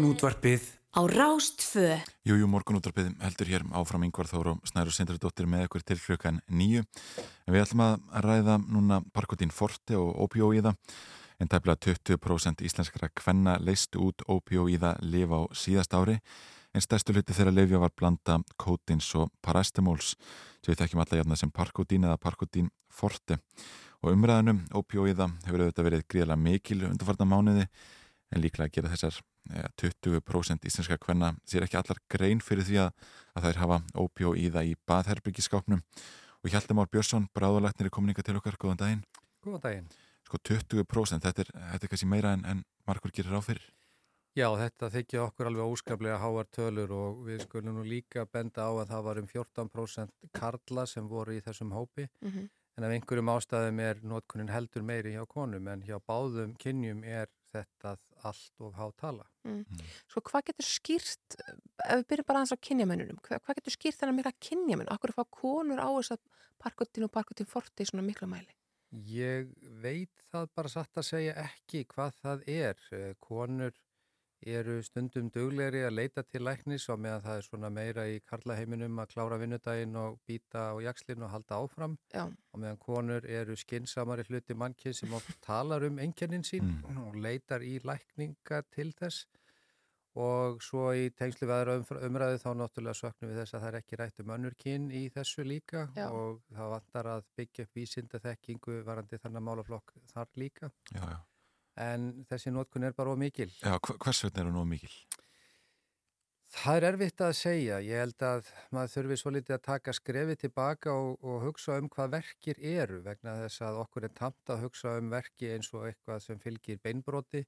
ultraviolet. Morgun útvarpið Á Rástfö. Jújú, morgunúttarpið heldur hér áfram yngvar þóru og Snæru Sindradóttir með ykkur til klukkan nýju. En við ætlum að ræða núna Parkotín Forte og ópíóíða. En tæplega 20% íslenskara kvenna leistu út ópíóíða lifa á síðast ári. En stærstu hluti þeirra lifja var blanda kótins og parastemóls sem við þekkjum alla jafna sem Parkotín eða Parkotín Forte. Og umræðanum ópíóíða hefur auðvitað verið gríðlega mikil undarfarna mánuði en líklega gera þessar ja, 20% íslenska kvenna sér ekki allar grein fyrir því að, að þær hafa ópíóíða í baðherbyggiskápnum og Hjalti Már Björnsson, bráðulæknir er komin til okkar, góðan daginn. Góðan daginn. Sko 20% þetta er, þetta er kannski meira en, en margur gerir á fyrir. Já, þetta þykja okkur alveg óskaplega háar tölur og við skulum nú líka benda á að það var um 14% karla sem voru í þessum hópi Mhm. en af einhverjum ástæðum er notkunin heldur meiri hjá konum en hjá báðum kynjum er þetta allt of hátala. Mm. Sko hvað getur skýrt, ef við byrjum bara aðeins á kynjamennunum, hvað, hvað getur skýrt þennan mikla kynjamenn? Akkur fá konur á þess að parkotin og parkotin forti í svona mikla mæli? Ég veit það bara satt að segja ekki hvað það er. Eh, Konur eru stundum duglegri að leita til læknis og meðan það er svona meira í karlaheiminum að klára vinnudaginn og býta á jakslinn og halda áfram Já. og meðan konur eru skinsamari hluti mannkið sem oft talar um einkennin sín og leitar í lækninga til þess og svo í tengslu umfra- umræðu þá náttúrulega söknum við þess að það er ekki rætt um önnur kyn í þessu líka Já. og það vantar að byggja upp vísinda þekkingu varandi þannig málaflokk þar líka Já, já. En þessi nótkun er bara of mikil. Já, hvers vegna er hún nú mikil? Það er erfitt að segja. Ég held að maður þurfi svo litið að taka skrefi tilbaka og, og hugsa um hvað verkir eru vegna þess að okkur er tamt að hugsa um verki eins og eitthvað sem fylgir beinbroti,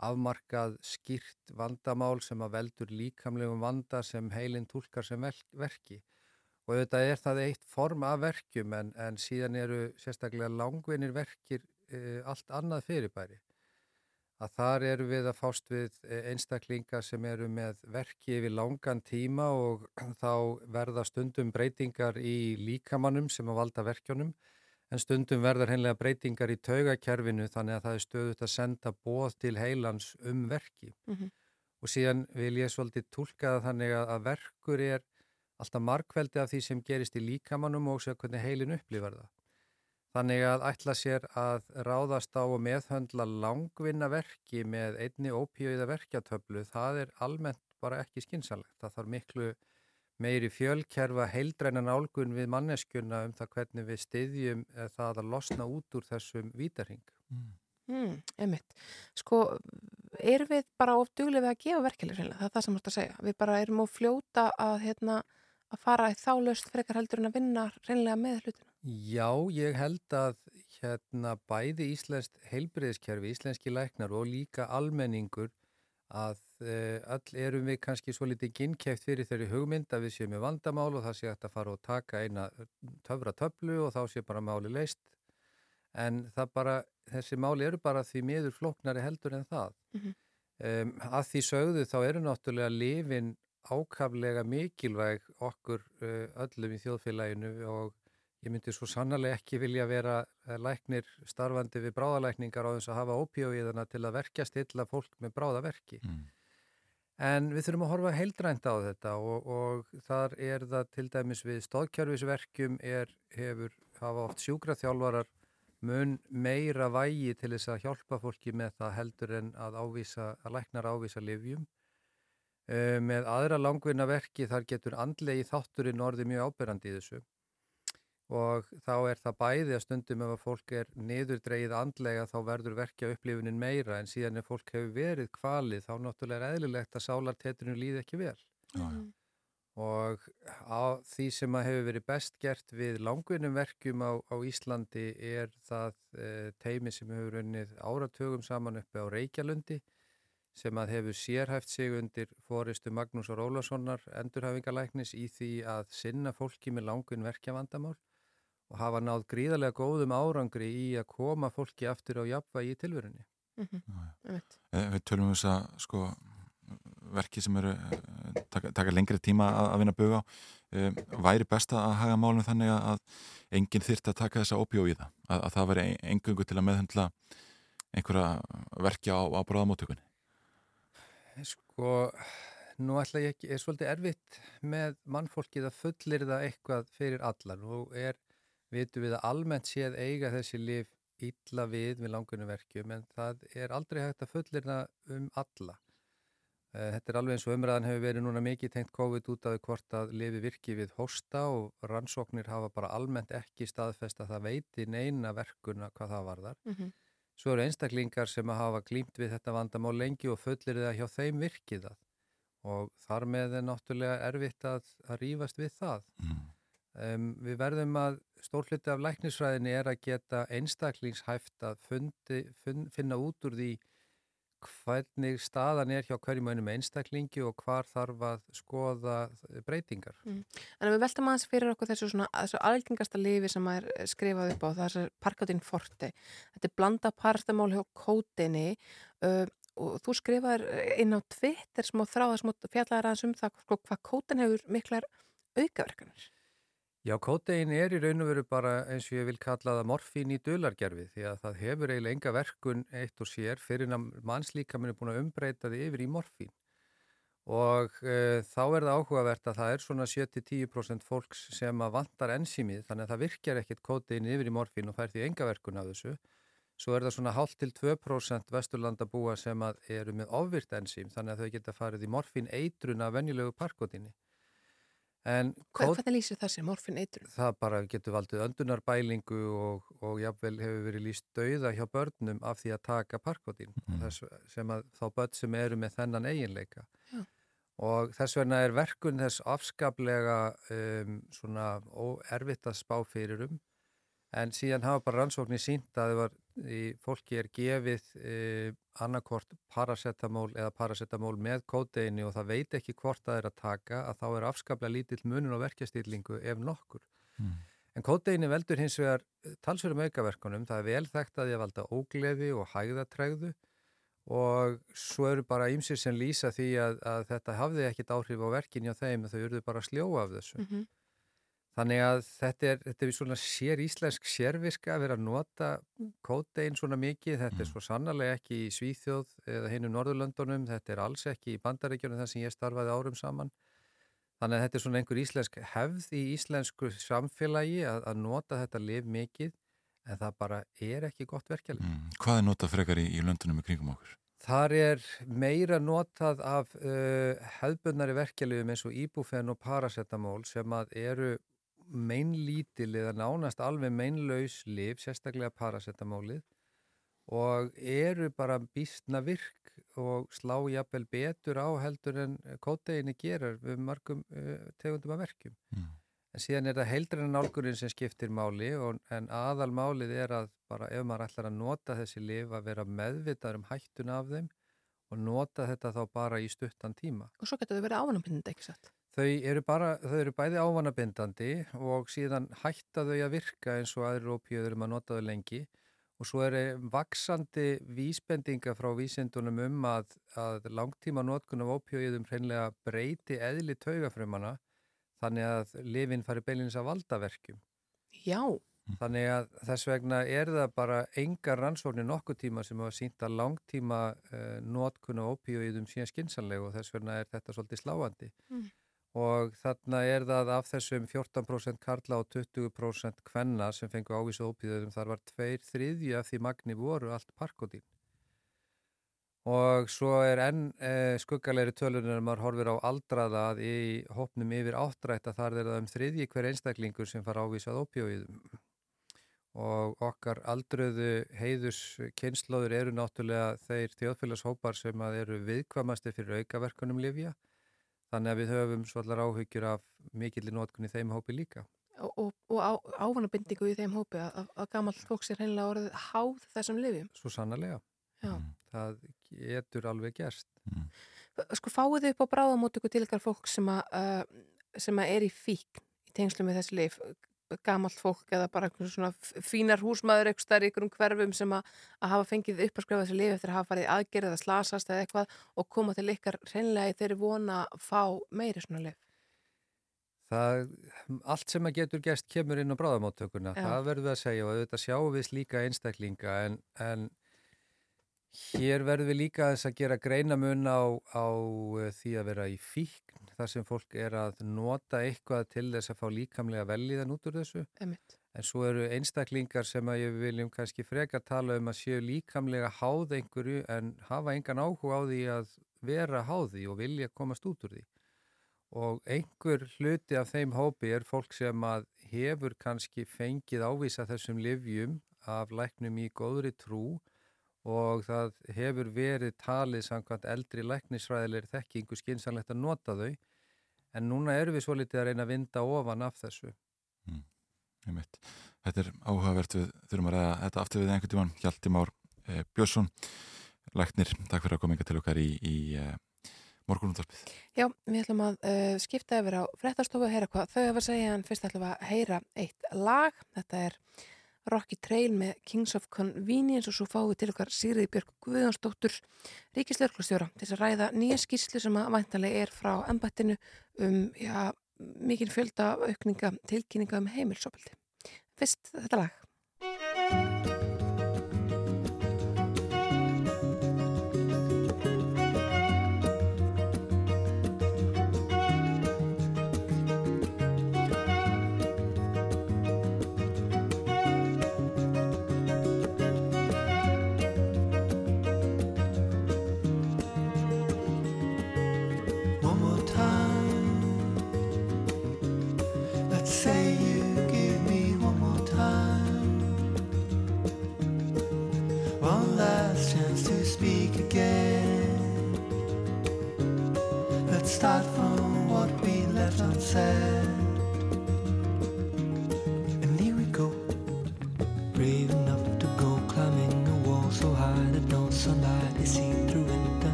afmarkað skýrt vandamál sem að veldur líkamlegum vanda sem heilin tólkar sem verki. Og auðvitað er það eitt form af verkjum en, en síðan eru sérstaklega langvinir verkir e, allt annað fyrirbæri að þar eru við að fást við eh, einstaklinga sem eru með verki yfir langan tíma og þá verða stundum breytingar í líkamannum sem að valda verkjónum en stundum verður hennilega breytingar í taugakerfinu þannig að það er stöðut að senda bóð til heilans um verki Mhm. og síðan vil ég svolítið tólka það þannig að, að verkur er alltaf markveldi af því sem gerist í líkamannum og sér hvernig heilin upplifar það. Þannig að ætla sér að ráðast á og meðhöndla langvinna verki með einni ópíóiða verkjatöflu, það er almennt bara ekki skynsalegt. Það þarf miklu meiri fjölkerfa heildræna nálgun við manneskjuna um það hvernig við styðjum eh, það að losna út úr þessum vítarhing. Mm, einmitt. Sko, erum við bara of duglega við að gefa verkefli reynilega? Það er það sem þú ert að segja. Við bara erum of fljóta að, hérna, að fara í þálöst frekar heldur en að vinna reynilega með hlutinu. Já, ég held að hérna bæði íslenskt heilbriðiskerfi, íslenski læknar og líka almenningur að uh, öll erum við kannski svo litið ginnkæft fyrir þeirri hugmynd að við séum með vandamál og það sé að fara og taka eina töfra töflu og þá sé bara máli leist. En það bara, þessi máli eru bara því miður flóknari heldur en það. Mhm. Um, að því sögðu þá eru náttúrulega lifin ákaflega mikilvæg okkur uh, öllum í þjóðfélaginu og ég myndi svo sannarlega ekki vilja vera eh, læknir starfandi við bráðalækningar á þess að hafa ópíóiðana til að verkja stilla fólk með bráðaverki. Mm. En við þurfum að horfa heildrænt á þetta og, og þar er það til dæmis við stóðkjörfisverkjum er, hefur, hafa oft sjúkraþjálfarar mun meira vægi til þess að hjálpa fólki með það heldur en að, ávísa, að læknar ávísa livjum. Uh, með aðra langvinna verki þar getur andlegi þátturinn orðið mjög áberandi í þessu og þá er það bæði að stundum ef að fólk er niðurdreigið andlega þá verður verkja upplifunin meira en síðan ef fólk hefur verið kvalið þá náttúrulega er eðlilegt að sálartetrinu líði ekki vel. Já, já. og á því sem að hefur verið best gert við langvinnum verkjum á, á Íslandi er það e, teimi sem hefur unnið áratögum saman uppi á Reykjalundi sem að hefur sérhæft sig undir fóristu Magnús Rólassonar endurhafingalæknis í því að sinna fólki með langvinn verkjavandamál og hafa náð gríðarlega góðum árangri í að koma fólki aftur á jafnvægi í tilverunni. Eh, Við tölum um þess að sko, verki sem eru eh, taka, taka lengri tíma að, að vinna bug á. Um, væri best að haga málum þannig að enginn þyrft að taka þessa óbjóiða að, að það væri engungu til að meðhendla einhverja verki á, á bráðamóttökunni? Sko, nú ætla ég ekki, er svolítið erfitt með mannfólkið að fullir það eitthvað fyrir alla. Nú er, vitum við að almennt séð eiga þessi lif illa við með langunum verkjum en það er aldrei hægt að fullir það um alla. Eh, Þetta er alveg eins og umræðan hefur verið núna mikið tengt COVID út af hvort að lifi virki við hósta og rannsóknir hafa bara almennt ekki staðfest að það veiti neina verkuna hvað það varðar. Mhm. Svo eru einstaklingar sem hafa glýmt við þetta vandamál lengi og fullir það hjá þeim virkið það og þar með er náttúrulega erfitt að, að rífast við það. Um, við verðum að stórluti af læknisfræðinni er að geta einstaklingshæft að fundi, fun, finna út úr því hvernig staðan er hjá hverjum einum einstaklingi og hvar þarf að skoða breytingar. Mm. En við veltum aðeins fyrir okkur þessu, svona, þessu algengasta lifi sem er skrifað upp á, það er parkatin forti. Þetta er blanda paracetamól hjá kótinni uh, og þú skrifaður inn á Twitter smá þráða smá fjallar aðeins um það sko, hvað kótin hefur miklar aukaverkanir. Já, kótein er í raun og veru bara eins og ég vil kalla það morfín í dulargerfi því að það hefur eiginlega enga verkun eitt og sér fyrir að mannslíkaminn er búin að umbreyta þið yfir í morfín. Og uh, þá er það áhugavert að það er svona 7-10% fólks sem að vantar ensímið þannig að það virkjar ekkit kótein yfir í morfín og fær því enga verkun af þessu. Svo er það svona hálf til 2% vesturlanda búa sem eru með ofvirt ensím þannig að þau geta farið í morfín eitrun af venjulegu parkotinni Hvað, hvernig lýsir það sem morfin eitrun? það bara getur valdið öndunarbælingu og, og jafnvel hefur verið líst dauða hjá börnum af því að taka parkotín þess, sem að þá börn sem eru með þennan eiginleika Já. og þess vegna er verkun þess afskaplega um, svona erfitt að spá fyrir um en síðan hafa bara rannsóknir sínt að það var fólki er gefið uh, annarkort paracetamól eða paracetamól með kóteini og það veit ekki hvort það er að taka að þá er afskaplega lítill munun og verkjastýrlingu ef nokkur. En kóteini veldur hins vegar talsverðum aukaverkunum, það er vel þekkt að því að valda ógleði og hægðatrægðu og svo eru bara ýmsir sem lýsa því að, að þetta hafði ekkit áhrif á verkin hjá þeim þau eruðu bara sljóa af þessu. Mhm. Þannig að þetta er, þetta er svona sér íslensk sérviska að vera að nota kótein svona mikið, þetta er svo sannarlega ekki í Svíþjóð eða hinn um Norðurlöndunum, þetta er alls ekki í Bandaríkjunum þar sem ég starfaði árum saman. Þannig að þetta er svona einhver íslensk hefð í íslensku samfélagi að, að nota þetta liv mikið en það bara er ekki gott verkefni. Mm. Hvað er notað frekar í, í löndunum í kringum okkur? Þar er meira notað af uh, hefðbundnari verkefliðum eins og íbúfen og paracetamól sem að eru meinlítil eða nánast alveg meinlaus lif, sérstaklega paracetamólið og eru bara býstna virk og slá jafnvel betur á heldur en kóteini gerar við margum uh, tegundum af verkjum. En síðan er það heildræna nálgurinn sem skiptir máli og, en aðal málið er að bara ef maður ætlar að nota þessi lif að vera meðvitað um hættun af þeim og nota þetta þá bara í stuttan tíma. Og svo getur þau verið ávanabindandi, ekki satt? Þau eru, bara, þau eru bæði ávanabindandi og síðan hætta þau að virka eins og aðrir ópíður um að nota þau lengi og svo eru vaksandi vísbendinga frá vísindunum um að, að langtíma notkun af ópíðum hreinlega breyti eðli taugafrumana þannig að lifin fari beilins að valdaverkjum. Já. Þannig að þess vegna er það bara engar rannsóknir nokkuð tíma sem hafa sínt að langtíma uh, notkun af ópíðum síðan skinsanlega og þess vegna er þetta svolítið sláandi Mm. Og þarna er það af þessum 14% karla og 20% kvenna sem fengu ávísu ópíðum þar var tveir þriðju af því magni voru allt parkotín og svo er enn eh, skuggalegri tölunir að maður horfir á aldraða að í hópnum yfir áttrætt að þar er það um þriðji hver einstaklingur sem fara ávísað ópíóiðum og okkar aldröðu heiðus kynnslóður eru náttúrulega þeir þjóðfélagshópar sem eru viðkvamasti fyrir aukaverkunum lifja Þannig að við höfum svolítið áhyggjur af mikillir nótkunni þeim hópi líka. og, og, og á, ávanabindingu í þeim hópi að, að gammalt fólk sér hreinlega orðið háð þessum lifjum. Svo sannarlega. Já. Það getur alveg gerst. Sko fáið þið upp á bráðamótöku til ykkar fólk sem, að, uh, sem að er í fíkn í tengslu með þessi lif, gammalt fólk eða bara einhvern svona fínar húsmaður eitthvað stær í einhverjum hverfum sem að, að hafa fengið upp að skrifa þessi lif eftir að hafa farið aðgerð eða slasast eða eitthvað og koma til ykkar hreinlega í þeirri vona að fá meiri svona lif. Það, allt sem að getur gerst kemur inn á bráðamáttökuna, það verður við að segja og auðvitað sjáum við slíka einstaklinga en, en hér verður við líka þess að gera greinamun á, á eh, því að vera í fíkn, þar sem fólk er að nota eitthvað til þess að fá líkamlega velíðan út úr þessu. Einmitt. En svo eru einstaklingar sem að ég viljum kannski frekar tala um að séu líkamlega háð einhverju en hafa engan áhuga á því að vera háði og vilja komast út úr því. Og einhver hluti af þeim hópi er fólk sem að hefur kannski fengið ávisa þessum livjum af læknum í góðri trú og það hefur verið talið samkvæmt eldri læknisfræðilegir þekkingu skynsanlegt að nota þau. En núna erum við svo litið að reyna að vinda ofan af þessu. Einmitt. Þetta er áhugavert við þurfum að ræða þetta aftur við einhvern tíman Hjalti Már e, Björnsson Læknir, takk fyrir að koma inga til okkar í, í e, morgunúndarpið Já, við ætlum að uh, skipta yfir á fréttastofu að heyra hvað þau hafa að segja en fyrst ætlum við að heyra eitt lag. Þetta er Rocky Trail með Kings of Convenience og svo fáum við til okkar Sigriði Björg Guðjónsdóttur Ríkislörglustjóra til að ræða nýja skýrslu sem að væntanlega er frá embættinu um já, mikinn fjölda aukninga tilkynninga um heimilsopildi. Fyrst þetta lag.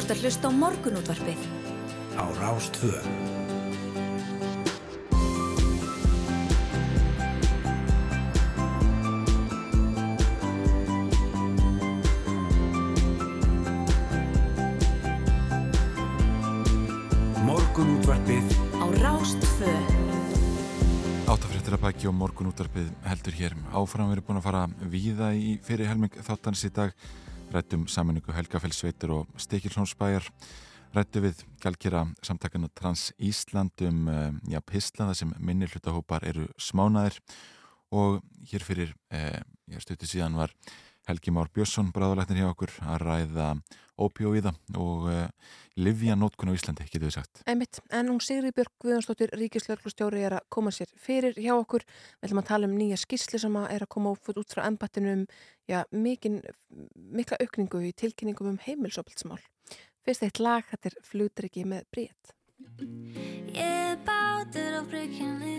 Þú ert að hlusta á morgunútvarpið. Á Rástvö. Morgunútvarpið Á Rástfö. Áttafréttir að baki og morgun útarpið heldur hér. Áfram við erum búin að fara víða í fyrir helming þáttans í dag. Rættum saminningu Helgafellsveitur og Stikilsónsbæjar. Rættu við gælkera samtakana Trans Ísland um uh, já, pislaða sem minni hlutahópar eru smánaðir. Og hér fyrir uh, stötu síðan var Helgi Már Björnsson, bráðalæknir hjá okkur, að ræða ópjóiða og uh, livja nótkun á Íslandi, getur við sagt. Einmitt, en hún Sigri Björg Guðjónsdóttir ríkislörglustjóri er að koma sér fyrir hjá okkur. Við ætlum að tala um nýja skýrsli sem að er að koma út frá embattinu um já, mikinn, mikla aukningu í tilkynningum um heimilsopilsmál. Fyrst eitt lag, þetta er flutryggi með brét. Ég bátur á bryggjunni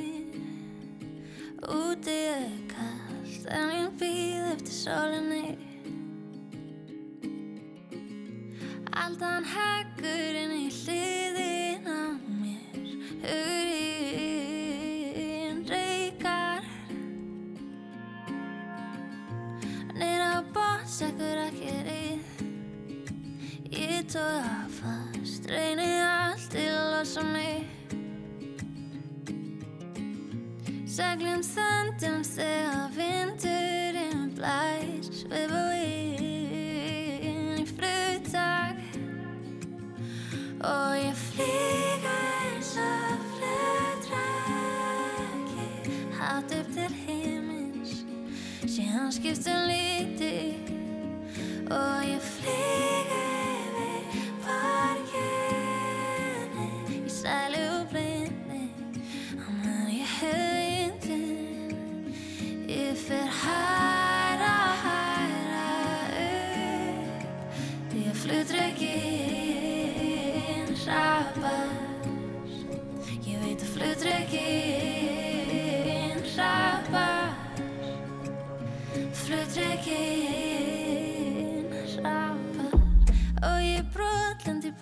Úti er kallt En ég býð eftir sólinni Aldan heggur inn í hliðin á mér. Hugurinn reykar. Nýra bóts ekkur ekki rið Ég tóða fast, reyni allt til að mig. Seglum þöndum þegar vindurinn blæs Svefa inn Og ég flýga eins og flutræki Hátt upp til himins Síðan skiptum líti Og ég flýga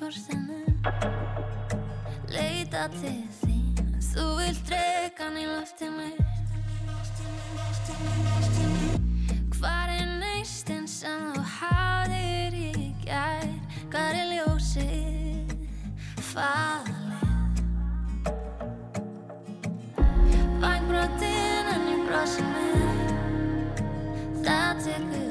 í portinu Leita til þín. En Þú vilt dregan í loftinu. Hvar er neistinn sem þú hafðir í gær? Hvar er ljósið falið? Vængbrotin en ég brosi með. Það tekur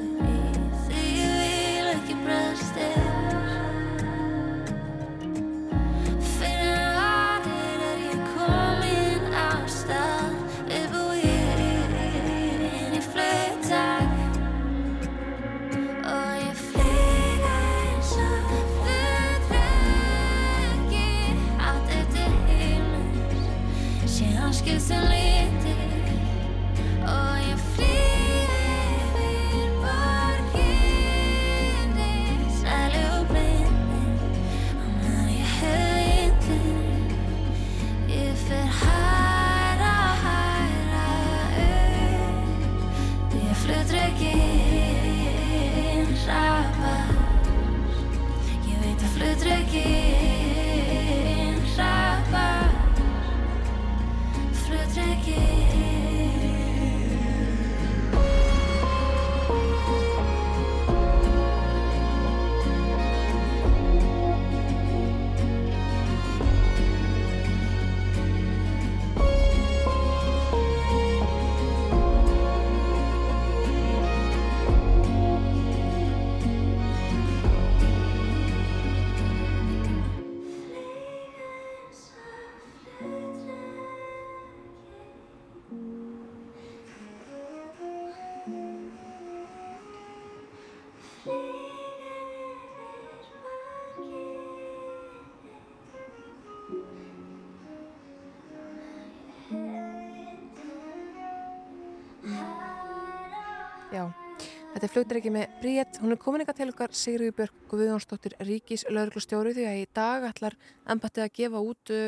þetta er flutreiki með Bríett. Hún er komin eitthvað til okkar Sigriði Björg Guðjónsdóttir Ríkis lauruglustjóri því að í dag ætlar embættið að gefa út uh,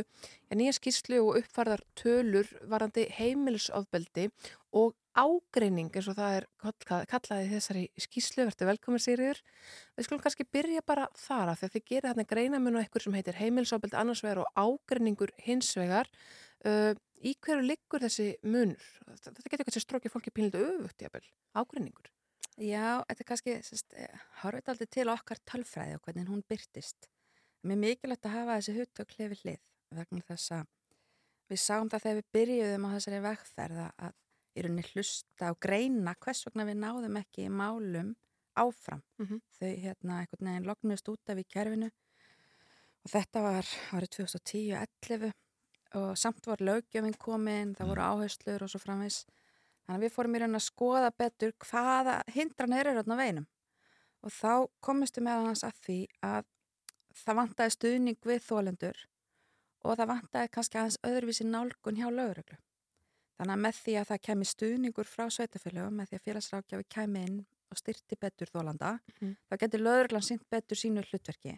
ja, nýja skýrslu og uppfarðar tölur varandi heimilisofbeldi og ágreining eins og það er kallað, kallað í þessari skýslu, verður velkomin Sigriður. Við skulum kannski byrja bara þar af því að þið gerir þarna greinamun og eitthvað sem heitir heimilsóbild annars vegar og ágreiningur hins vegar. Uh, í hverju liggur þessi munur? Þetta getur kannski strókið fólki pínlítið öfugt, jafnvel, ágreiningur. Já, þetta er kannski, sérst, horfið aldrei til okkar tölfræði og hvernig hún byrtist. Mér er mikilvægt að hafa þessi hugtök hlifið hlið vegna þess að við sáum það þegar við byrjuðum á þessari vegferð að í rauninni hlusta og greina hvers vegna við náðum ekki í málum áfram. Mm -hmm. Þau hérna einhvern veginn lognust út af í kerfinu og þetta var árið 2010-11 og samt var lögjöfing komin, það voru áherslur og svo framvis. Þannig að við fórum í rauninni að skoða betur hvaða hindran er hérna á veinum og þá komistum við aðeins að því að það vantaði stuðning við þólendur og það vantaði kannski aðeins öðruvísi nálgun hjá lögreglu. Þannig að með því að það kemi stuðningur frá sveitafélögum, með því að félagsrákjafi kemi inn og styrti betur þólanda, Mhm. þá getur lögreglan sínt betur sínu hlutverki.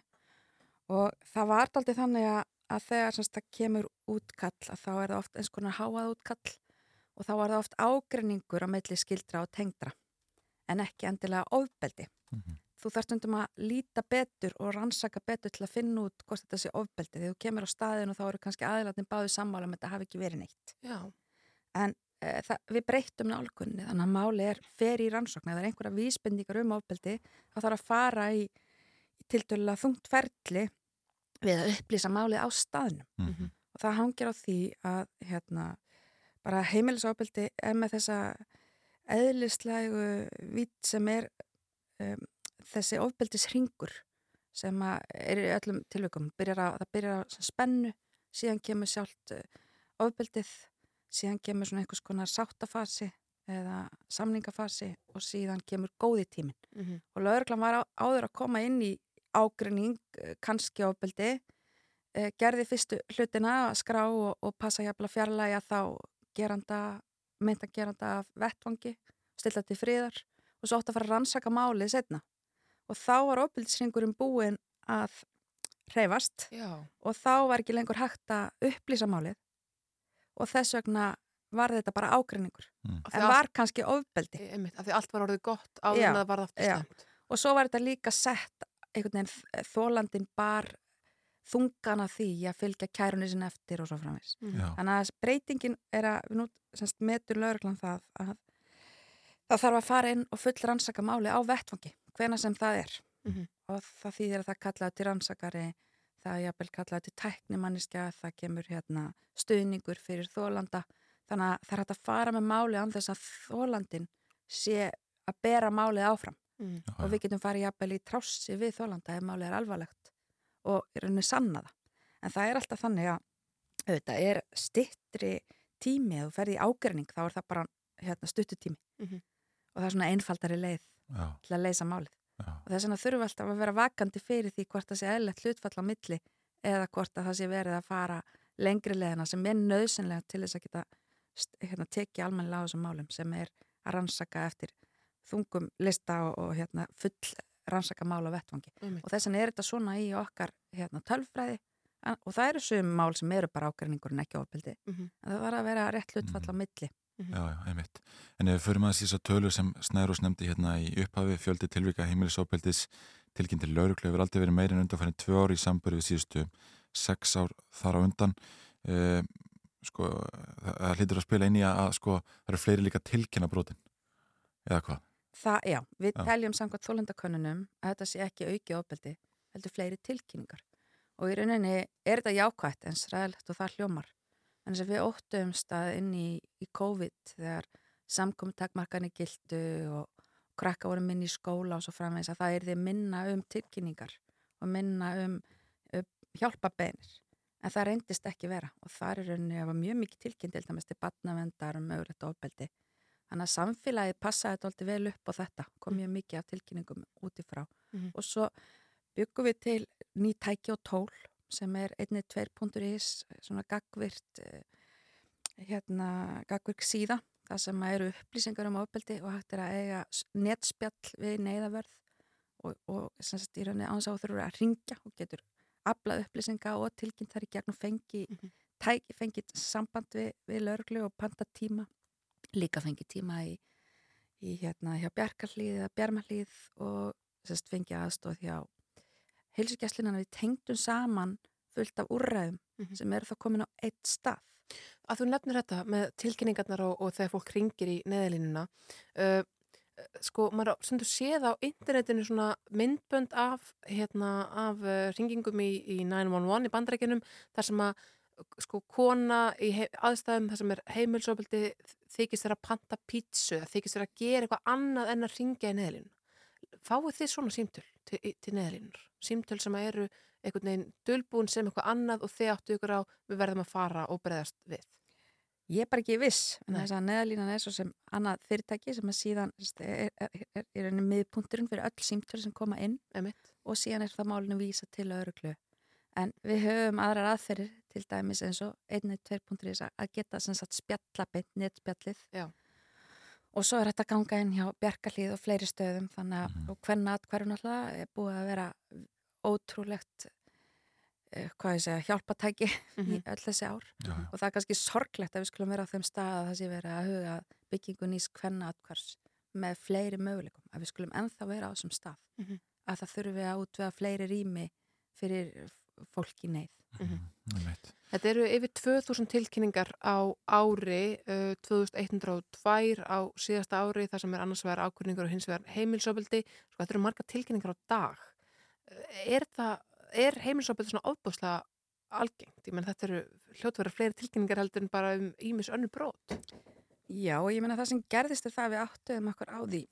Og það var aldrei þannig að, að þegar semst, það kemur útkall, að þá er það oft eins konar háað útkall og þá var það oft ágreiningur á milli skildra og tengdra, en ekki endilega ofbeldi. Þú þarf stundum að líta betur og rannsaka betur til að finna út hvort þetta sé ofbeldi. Þegar þú kemur á staðin og þá eru kannski aðilatni báðu sammála um að þetta hafi ekki verið neitt. Já. En e, það, við breyttum nálgunni, þannig að máli er fer í rannsókn. Ef það er einhverja vísbendingar um ofbeldi, þá þarf að fara í, í tiltölulega þungt ferli við að upplýsa málið á staðnum. Mhm. Og það hangir á því að hérna, bara heimilisofbeldi er með þessa eðlislægu vitt sem er um, þessi ofbeldisringur sem er í öllum að, það byrjar á spennu, síðan kemur sjálft uh, ofbeldið, síðan kemur svona einhvers konar sáttafasi eða samningafasi og síðan kemur góði tíminn. Mhm. Og lögreglan var á, áður að koma inn í ágrinning, kannski ofbeldi, eh, gerði fyrstu hlutina að skrá og, og passa að fjarlæga þá geranda, meinta geranda af vettvangi, stilla til friðar og svo átt að fara að rannsaka málið setna. Og þá var ofbeldisringurinn búinn að hreyfast Já. og þá var ekki lengur hægt að upplýsa málið og þess vegna var þetta bara ágreiningur. Af því En allt- var kannski ofbeldi. Einmitt, af því allt var orðið gott áður en það var aftur stemt. Og svo var þetta líka sett einhvern veginn þólandin bar þungana því að fylgja kærunni sinni eftir og svo framvis. Mhm. Já. Þannig að breytingin er að við nú semst, metur lögreglan það að það þarf að fara inn og full rannsaka máli á vettfangi, hvena sem það er. Mhm. Og það þýðir að það kallaði til rannsakari, það er jafnvel kallaði til tæknimanniska, það kemur hérna stuðningur fyrir þólanda. Þannig að það er að fara með máli án þess að þólandin sé að bera málið áfram Mm. og við getum farið jafnvel í trássi við þólanda ef málið er alvarlegt og í rauninni sanna það. En það er alltaf þannig að auðvitað er stittri tími að þú ferði í ágreining þá er það bara hérna, stuttutími Mhm. og það er svona einfaldari leið Já. til að leysa málið. Já. Og þess vegna þurfum við alltaf að vera vakandi fyrir því hvort það sé eðlert hlutfall á milli eða hvort að það sé verið að fara lengri leiðina sem er nöðsynlega til þess að geta hérna, tekið almennilega á þessum málum sem er að rannsaka eftir þungum lista og, og hérna, full rannsaka mál á vettvangi. Einmitt. Og þess vegna er þetta svona í okkar hérna, tölfræði en, og það eru sum mál sem eru bara ágreiningur en ekki ofbeldi. Mhm. En það var að vera rétt hlutfall á milli. Já, já, einmitt. En ef við förum að þess að tölur sem Snærós nefndi hérna í upphafi fjöldi tilvika heimilisópeldis tilkynnti lauruglu hefur aldrei verið meira en undanfærin tvö ár í samböru við síðustu sex ár þar á undan. Uh, sko, það, það hlýtur að spila inn í að, að sko, það eru fleiri líka tilkynna brotin. Eða hvað? Það, já, við Já. teljum samkvæmt þólendakönnunum að þetta sé ekki auki ofbeldi, heldur fleiri tilkynningar. Og í rauninni er þetta jákvætt en sræðilegt og það hljómar. En þess að við óttumst að inn í, í COVID þegar samkominntakmarkanir gildu og krakka voru minni í skóla og svo framvegis að það er því minna um tilkynningar og minna um, um hjálpabeinir. En það reyndist ekki vera og það er rauninni að var mjög mikið tilkynnt til dæmis til batnavendar um mögulegt ofbeldi. Þannig að samfélagið passaði þetta alltaf vel upp á þetta, kom mjög mikið af tilkynningum útifrá. Mhm. Og svo byggum við til ný tæki og tól sem er einnig 2.is, svona gagvirt, eh, hérna, gagvirk síða, það sem eru upplýsingar um ofbeldi og hægt er að eiga netspjall við neyðavörð og, og sem sagt í rauninni án þess að ringja og getur aflað upplýsinga og tilkynnt þar í gegn og fengi, Mhm. tæki, fengi samband við, við lörglu og panta tíma líka fengið tíma í, í hérna hjá Bjarkarlíð eða Bjarmalíð og sérst fengið aðstóð hjá heilsugjastlinan við tengdum saman fullt af úrræðum Mhm. sem eru þá komin á eitt stað. Að þú nefnir þetta með tilkynningarnar og, og þegar fólk ringir í neðalínuna uh, sko, maður stundur séð á internetinu svona myndbönd af hérna, af uh, ringingum í, í 911 í bandrækjunum þar sem að sko kona í aðstæðum þar sem er heimilsofaldi þykist þeirra að panta pítsu þykist þeirra að gera eitthvað annað en að ringja í neðalínu fáið þið svona símtöl til, til neðalínur símtöl sem eru einhvern veginn dölbúin sem eitthvað annað og þið áttu ykkur á við verðum að fara og breyðast við Ég er bara ekki viss, en þess að neðalínan er svo sem annað fyrirtæki sem er síðan er, er, er, er enn miðpunturinn fyrir öll símtöl sem koma inn Einmitt. og síðan er það málinu vísa til öðruglu. En við höfum aðrar aðferðir til dæmis eins og 1.2.is að geta sem sagt spjallabind, netspjallið. Já. og svo er þetta ganga inn hjá Bjarkarlíð og fleiri stöðum þannig að og hvernig að hverjum alltaf er búið að vera ótrúlegt eh, hvað ég segja, hjálpatæki í öll þessi ár. Já, og það er kannski sorglegt að við skulum vera á þeim stað að það sé verið að huga að byggingu nýs hvenna atkvars með fleiri möguleikum, að við skulum ennþá vera á þessum stað. Mhm. að það þurfi að útvega fleiri rými fyrir fólk í neyð einmitt. Þetta eru yfir 2000 tilkynningar á ári, uh, 2102 á síðasta ári, þar sem er annars vegar ákvörningur og hins vegar heimilsofbildi. Sko, þetta eru marga tilkynningar á dag. Uh, Er, það, er heimilsofbildi svona ofbúslega algengt? Ég menn þetta eru hljótverðar fleiri tilkynningar heldur en bara um ímis önnu brot. Já, ég meina það sem gerðist er það að við áttuðum okkur á því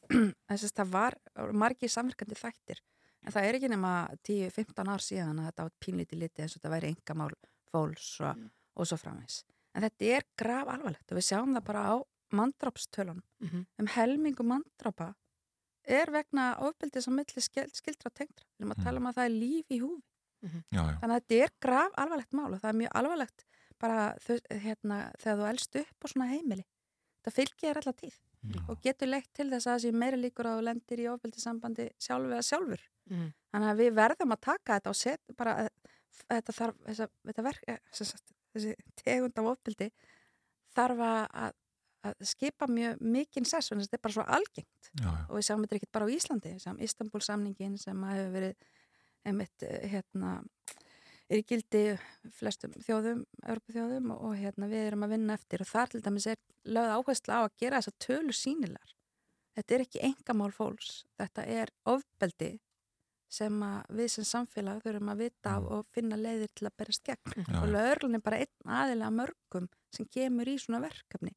þess að það var margir samverkandi þættir en það er ekki nema 10-15 ár síðan að þetta átt pínlítið liti eins og þetta væri engamál fólks og, og svo framvegs. En þetta er graf alvarlegt og við sjáum það bara á mandrápstölunum. Mhm. Um helmingu mandrápa er vegna ofbildis á milli skil- skildra tengdra. Við erum að tala um að það er líf í húfi. Já, já. Þannig að þetta er graf alvarlegt mál og það er mjög alvarlegt bara þau, hérna, þegar þú elst upp á svona heimili. Það fylgir allar tíð og getur leitt til þess að það sé meira líkur að þú lendir í ofbildisambandi sjálf eða sjálfur. Mhm. Þannig að við verðum að taka þetta og setja bara að, þetta þarf, þessa, þetta verk, eh, sem þessi tegund af ofbildi þarf að, að, að skipa mjög mikinn sess þetta er bara svo algengt Já, já. og við sjáum þetta ekkert bara á Íslandi sjáum Istanbul samningin sem að hefur verið einmitt eh, hérna er í gildi flestum þjóðum, Európa-þjóðum og, og hérna við erum að vinna eftir og þar til dæmis er lögð áherslu á að gera þessa tölur sínilar. Þetta er ekki engamál fólks, þetta er ofbeldi sem að við sem samfélag þurfum að vita af og finna leiðir til að berast gegn. Já, Og lögurlun er bara einn aðilega mörgum sem kemur í svona verkefni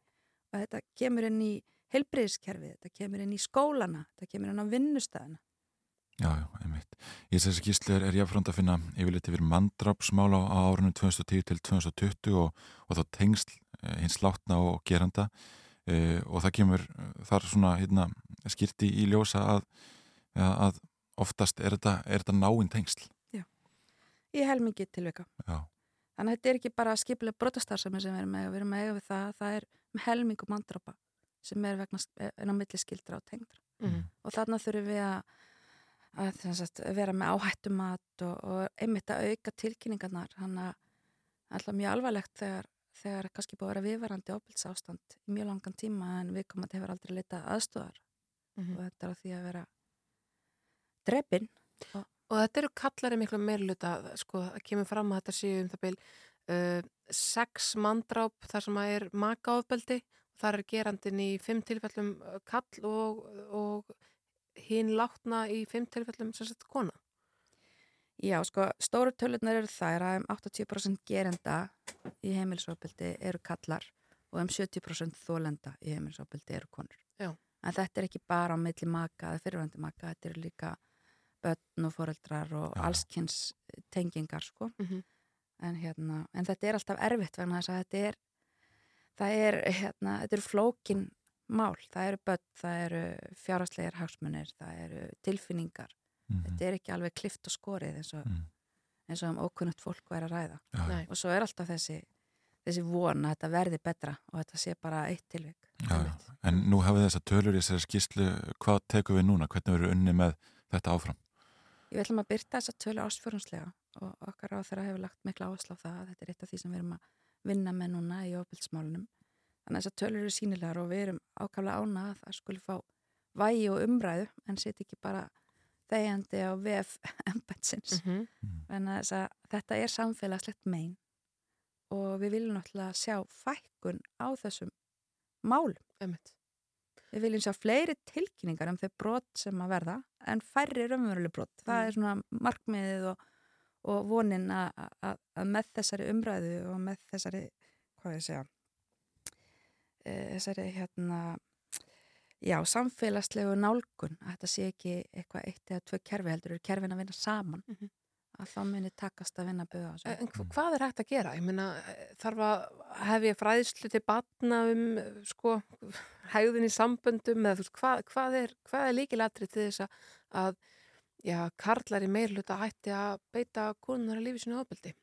og þetta kemur inn í heilbriðiskerfið, þetta kemur inn í skólana, þetta kemur inn á vinnustæðina. Já, já, einmitt. Í þessi skýrslu er, er jáfnframt að finna yfirleitt yfir mandrápsmál á, árunum 2010 til 2020 og, og þá tengsl eh, hins látna og geranda eh, og það kemur eh, þar svona hérna, skýrti í ljósa að, að oftast er þetta, er þetta náinn tengsl. Í helmingi tilvika. Já, Þannig að þetta er ekki bara skipilega brotastarfsemi sem við erum með, við erum með eiga við það, það er með helmingu mandrópa sem er vegna en á milli skildra og tengdra. Mhm. Og þarna þurfum við að, að sem sagt, vera með áhættumat og, og einmitt að auka tilkynningarnar. Þannig að alltaf mjög alvarlegt þegar, þegar kannski búið að vera viðvarandi ábyrgsástand í mjög langan tíma en við komum að hefur aldrei leitað aðstúðar Mhm. og þetta er á því að vera drefin. Og þetta eru kallari miklu meirluta, sko, það kemur fram að þetta séu um það byl uh, sex mandráp þar sem að er makaofbeldi og þar er gerandin í fimm tilfellum uh, kall og, og hinn látna í fimm tilfellum sem sagt kona. Já, sko, stóru tölunar eru þær að um 80% gerenda í heimilisofbeldi eru kallar og um 70% þólenda í heimilisofbeldi eru konur. Já. En þetta er ekki bara á milli maka eða fyrirvændi maka, þetta eru líka börn og foreldrar og Já. allskynns tengingar, sko. Mhm. En hérna, en þetta er alltaf erfitt vegna þess að þetta er, það er, hérna, þetta eru flókin mál, það eru börn, það eru fjárhagslegar hagsmunir, það eru tilfinningar, Mhm. þetta er ekki alveg klift og skorið eins og, Mm. eins og um ókunnugt fólk væri að ræða. já, já. Nei. Og svo er alltaf þessi, þessi von að þetta verði betra og þetta sé bara eitt tilvik. já. En nú hafið þessa tölur í þessari skýrslu, hvað tekum við núna? Hvernig verður unni með þetta áfram? Ég vil að byrta þessa tölu ásfjörnslega og okkar á þeirra hefur lagt mikla áherslu á það að þetta er eitt af því sem við erum að vinna með núna í ofbildsmálunum. þannig að þessar tölur eru sínilegar og við erum ákaflega ána að það skulle fá vægi og umræðu en set ekki bara þegjandi á VF embætsins Mhm. en að þess að þetta er samfélagslegt mein og við viljum náttúrulega sjá fækkun á þessum málum. Einmitt. Við viljum sjá fleiri tilkynningar um þau brot sem að verða en færri raunveruleg brot. Það Mm. er svona markmiðið og, og vonin að, með þessari umræðu og með þessari, hvað ég segja, e, þessari hérna, já, samfélagslegu nálgun, að þetta sé ekki eitthvað eitt eða tvö kerfi heldur, kerfin að vinna saman, Mhm. Að þá muni takast að vinna buða. En hva- hvað er hægt að gera? Ég meina, þarf að hef ég fræðslu til batna um eh, sko, hægðin í samböndum eða þú veist, hvað, hvað er, hvað er líkilatri til þess að, já, karlar í meirluta hætti að beita konunar í lífi sínu ofbeldi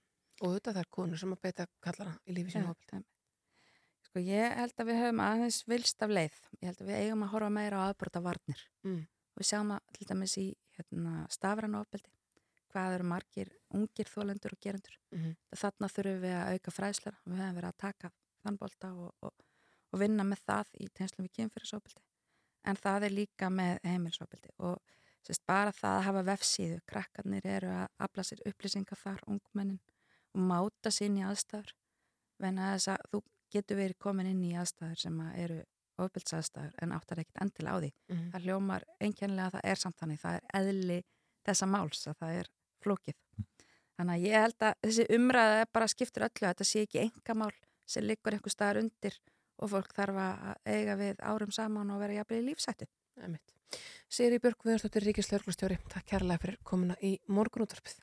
og þetta þær konur sem að beita kallara í lífi ofbeldi. einmitt. Sko ég held að við höfum aðeins vilst af leið. Ég held að við eigum að horfa meira á aðbrota varnir. Mm. Við sjáum að til dæmis í hérna, stafræna ofbeldi hvað eru margir ungir þólendur og gerendur. Mhm. Þarna þurfum við að auka fræðslara. Við höfum verið að taka þann bolta og, og, og vinna með það í tengslum við kynfyrirsofbeldi. En það er líka með heimilisofbeldi og sérst, bara það að hafa vefsíðu. Krakkarnir eru að afla sér upplýsingar þar, ungmennin og máta sín í aðstæður. Þess að þú getur verið komin inn í aðstæður sem að eru ofbeldsaðstæður en áttar ekkert endil á því. Mhm. Það hljómar einkennilega að það er samt þannig. Það er eðli þessa máls að það er flókið. Þannig að ég held að þessi umræða er bara skiptur öllu að þetta sé ekki engamál sem liggur einhver staðar undir og fólk þarf að eiga við árum saman og vera jafnlega í lífsættu. Einmitt. Siri Björk Viðarsdóttir Ríkislauglustjóri, takk kærlega fyrir komuna í morgunúttarpið.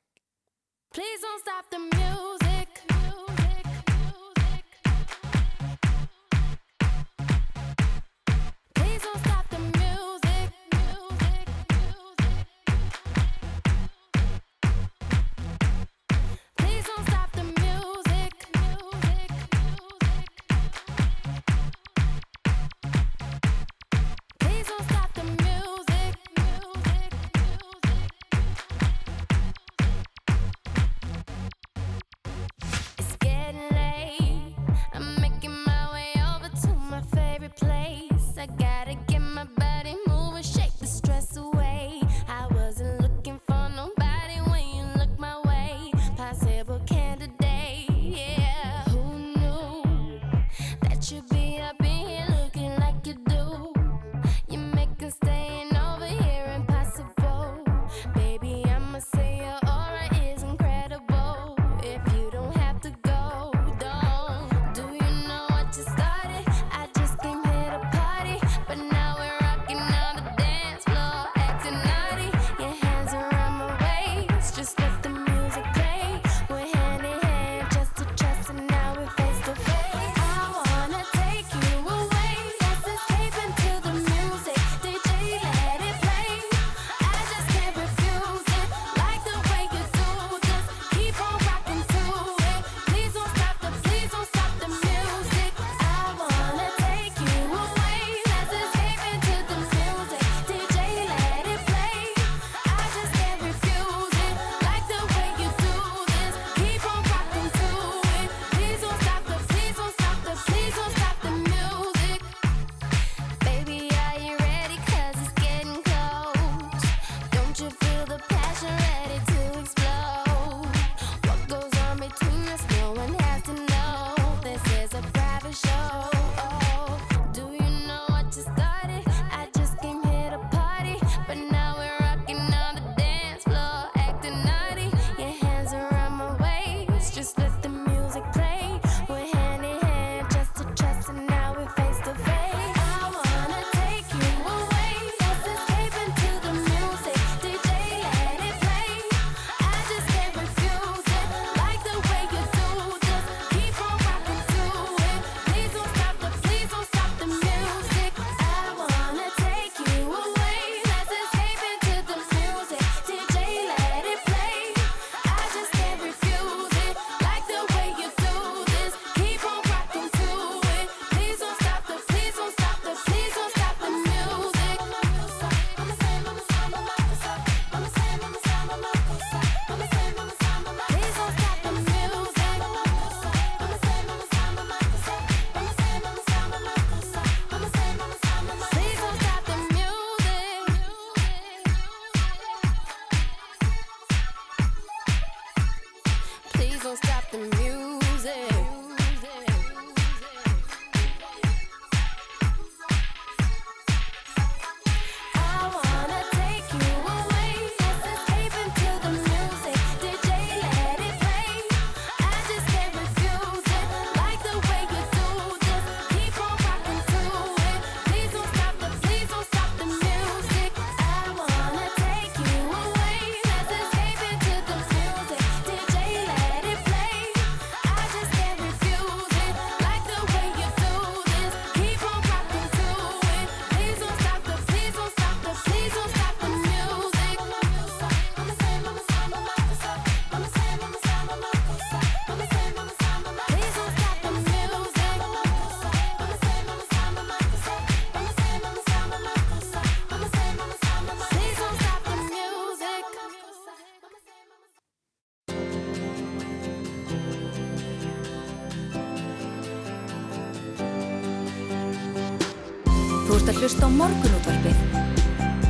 Hlusta á morgunútvarpið.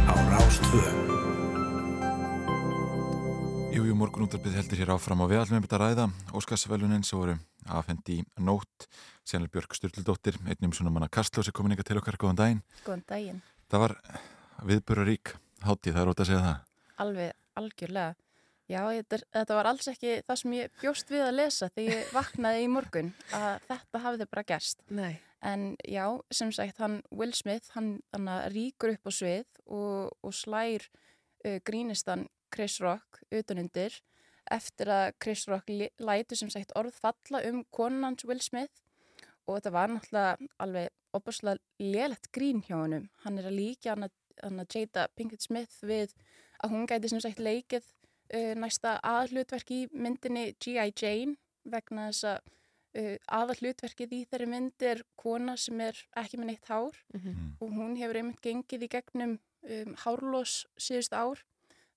á Rástvö. Jú, jú, morgunútarbið heldur hér áfram og við ætlum einmitt að ræða Óskarsvelunin sem voru afhendi í nótt Sérlega Björg Sturldóttir, einnum svona manna Kastlósi komin ykkar til okkar, góðan daginn Góðan daginn. Það var viðbörurík hátíð, það er ótt að segja það Alveg algjörlega. Já, þetta, þetta var alls ekki það sem ég bjóst við að lesa þegar ég vaknaði í morgun að þetta hafði bara gerst. Nei. En já, sem sagt, hann Will Smith, hann, hann ríkur upp á svið og, og slær uh, grínistan Chris Rock utanundir eftir að Chris Rock lætur sem sagt orð falla um konans Will Smith og þetta var náttúrulega alveg opaslega lélegt grín hjá honum. Hann er að líka hann hann að Jada Pinkett Smith við að hún gæti sem sagt leikið uh, næsta aðhlutverk í myndinni G.I. Jane vegna þess að uh, aðhlutverkið í þeirri mynd er kona sem er ekki með neitt hár Mhm. og hún hefur einmitt gengið í gegnum um, hárlós síðust ár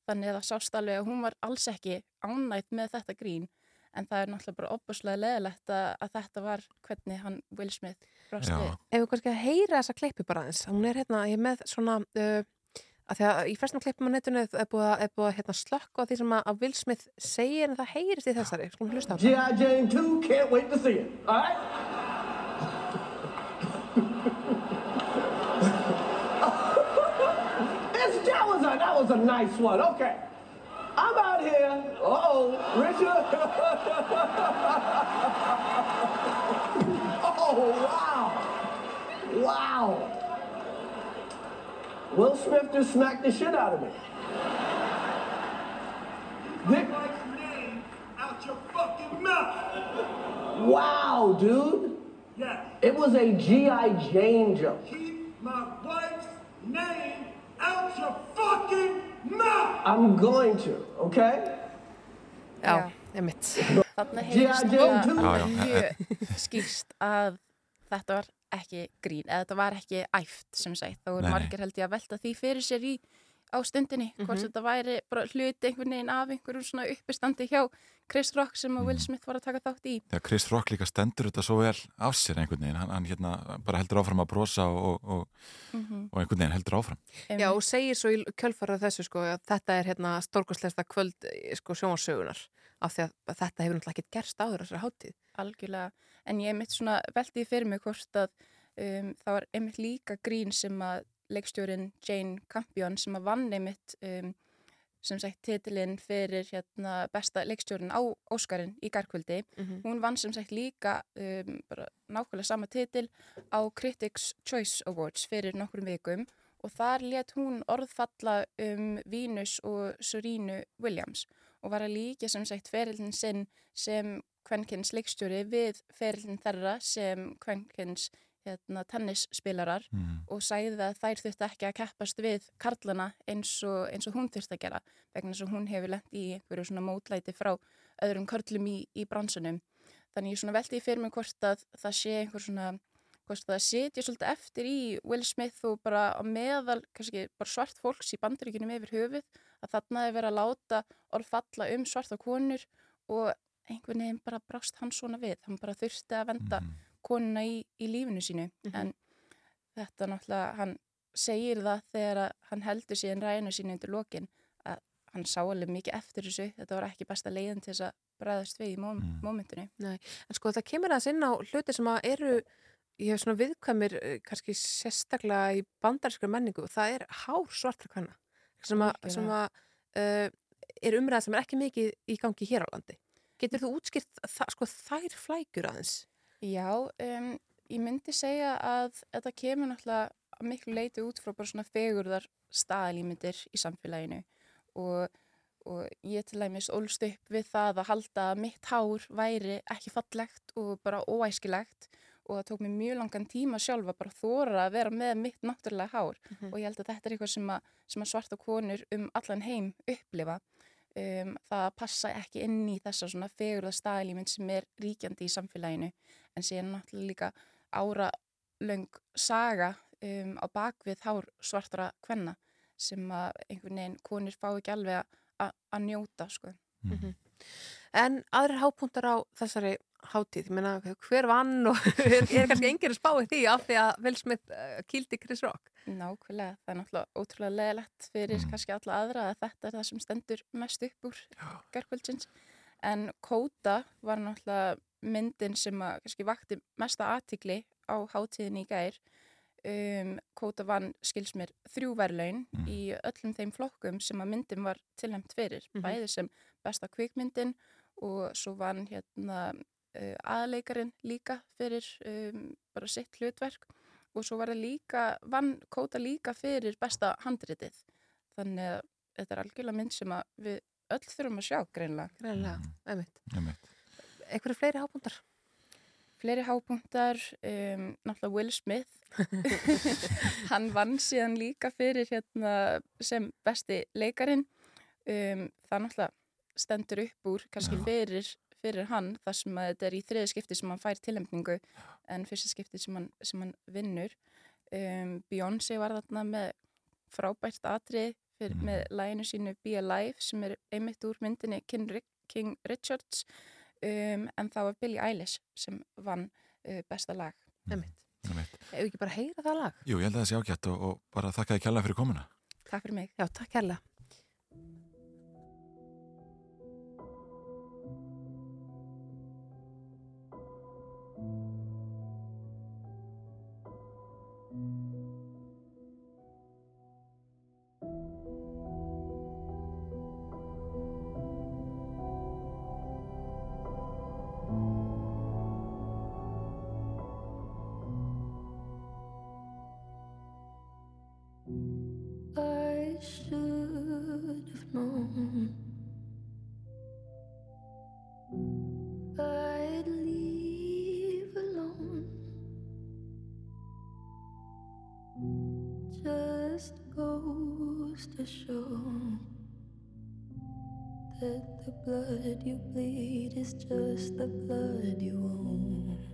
þannig að það sást alveg að hún var alls ekki ánægt með þetta grín en það er náttúrulega bara opaslega leðilegt að, að þetta var hvernig hann Will Smith við. Ef við kannski að heyra þessa klippi bara aðeins, hún er hérna, ég er með svona, uh, að því að í flestum klippum á netinu er búið að, hérna, slökka á því sem að, Will Smith segir en það heyrist í þessari, skulum hlusta á það. G.I. Jane 2, can't wait to see it. All right? It's, that, was a, that was a nice one. Okay. I'm out here. Uh-oh, Richard. oh, wow. Wow. Will Smith just smacked the shit out of me. Get my name out your fucking mouth. Wow, dude. Yes. It was a G.I. Jane joke. Keep my wife's name out your fucking mouth. I'm going to, okay? Já, einmitt. Þannig G.I. heyrist Jane það 2. Já, já. mjög skýrst að þetta var ekki grín, eða þetta var ekki æft sem sagt, þá er margir held ég að velta því fyrir sér í á stundinni, hvort Mhm. þetta væri bara hluti einhvern veginn af einhverjum svona uppistandi hjá Chris Rock sem að Will Mhm. Smith var að taka þátt í Þegar Chris Rock líka stendur þetta svo vel af sér einhvern veginn, hann, hann hérna bara heldur áfram að brosa og, og, Mhm. og einhvern veginn heldur áfram Já, og segir svo í kjölfarað þessu sko að þetta er hérna stórkostlesta kvöld eh, sko sjónvarsögunar af því að þetta hefur náttúrulega ekkert gerst áður á þessari hátíð. algjörlega, en ég mitt svona velti því fyrir mig hvort að um, það var einmitt líka grín sem að leikstjórin Jane Campion sem að vann einmitt um, sem sagt titilinn fyrir hérna, besta leikstjórin á Óskarinn í garkvöldi. Mhm. Hún vann sem sagt líka um, bara nákvæmlega sama titil á Critics Choice Awards fyrir nokkrum vikum og þar let hún orðfalla um Venus og Serenu Williams og var að líka sem sagt ferillin sinn sem kvenkins leikstjóri við ferillin þeirra sem kvenkins hérna, tennisspilarar Mhm. og sagði að þær þurfti ekki að keppast við karlana eins og, eins og hún þurfti að gera vegna þess að hún hefur lent í einhverju svona mótlæti frá öðrum körlum í, í bransunum. Þannig ég svona velti í fyrir mig hvort að það sé einhver svona hvort það setja svolítið eftir í Will Smith og bara á meðal kannski bara svart fólks í bandaríkunum yfir höfuð að þarna er verið að láta orð falla um svarta konur og einhvern veginn bara brást hann svona við. Hann bara þurfti að venda Mhm. konuna í, í lífinu sínu. En þetta náttúrulega hann segir það þegar að hann heldur síðan ræðinu sínu undir lokin að hann sá alveg mikið eftir þessu. Þetta var ekki besta leiðin til þess að bregðast við í móm, Mm. mómentinu. Nei, en sko það kemur aðeins inn á hluti sem að eru, ég hef svona viðkvæmir eh, kannski sérstaklega í bandarískri menningu, það er hár svartra kvenna. Sem að, sem að uh, er umræða sem er ekki mikið í gangi hér á landi. Getur þú útskýrt það, sko þær flækjur aðeins? Já, um, ég myndi segja að þetta kemur náttúrulega miklu leiti út frá bara svona fegurðar staðalímyndir í samfélaginu og, og ég til dæmis ólst upp við það að halda að mitt hár væri ekki fallegt og bara óæskilegt og það tók mér mjög langan tíma sjálfa bara þóra að vera með mitt náttúrulega hár Mhm. og ég held að þetta er eitthvað sem að, sem að svarta konur um allan heim upplifa um, það passa ekki inn í þessa svona fegurða staðlímynd sem er ríkjandi í samfélaginu en síðan náttúrulega líka áralöng saga um, á bakvið hár svartra kvenna sem að einhvern veginn konur fá ekki alveg að- njóta sko. Mhm. En aðrir hápuntar á þessari hátíð, ég meina hver vann og er, er kannski enginn að spá í því af því að Will Smith uh, kýldi Chris Rock Nákvæmlega, það er náttúrulega ótrúlega leðilegt fyrir kannski alla aðra að þetta er það sem stendur mest upp úr gerkvöldsins. En Kóta var náttúrulega myndin sem að kannski vakti mesta aðtikli á hátíðin í gær. Um, Kóta vann skilsmér þrjú verlaun í öllum þeim flokkum sem að myndin var tilnæmt fyrir. Mhm. Bæði sem besta kvikmyndin og svo vann hérna uh, aðleikarin líka fyrir um, bara sitt hlutverk og svo var það líka, vann Kóta líka fyrir besta handritið. Þannig að þetta er algjörlega mynd sem að við öll þurfum að sjá greinlega. Greinlega, einmitt. Einmitt. Einhverju fleiri hábúndar? Fleiri hápunktar, um, náttúrulega Will Smith, hann vann síðan líka fyrir hérna sem besti leikarin. Um, það náttúrulega stendur upp úr, kannski fyrir, fyrir hann, þar sem að þetta er í þriði skipti sem hann fær tilhemningu en fyrsta skipti sem hann, sem hann vinnur. Um, Beyoncé var þarna með frábært atrið fyrir, með læginu sínu Be Alive sem er einmitt úr myndinni King, Ri- King Richards um, en það var Billie Eilish sem vann uh, besta lag. Einmitt. Einmitt. Ef ekki bara heyra það lag? Jú, ég held að það sé ágætt og, og bara þakka þið kjalla fyrir komuna. Takk fyrir mig. Já, takk hérlega. Show that the blood you bleed is just the blood you own.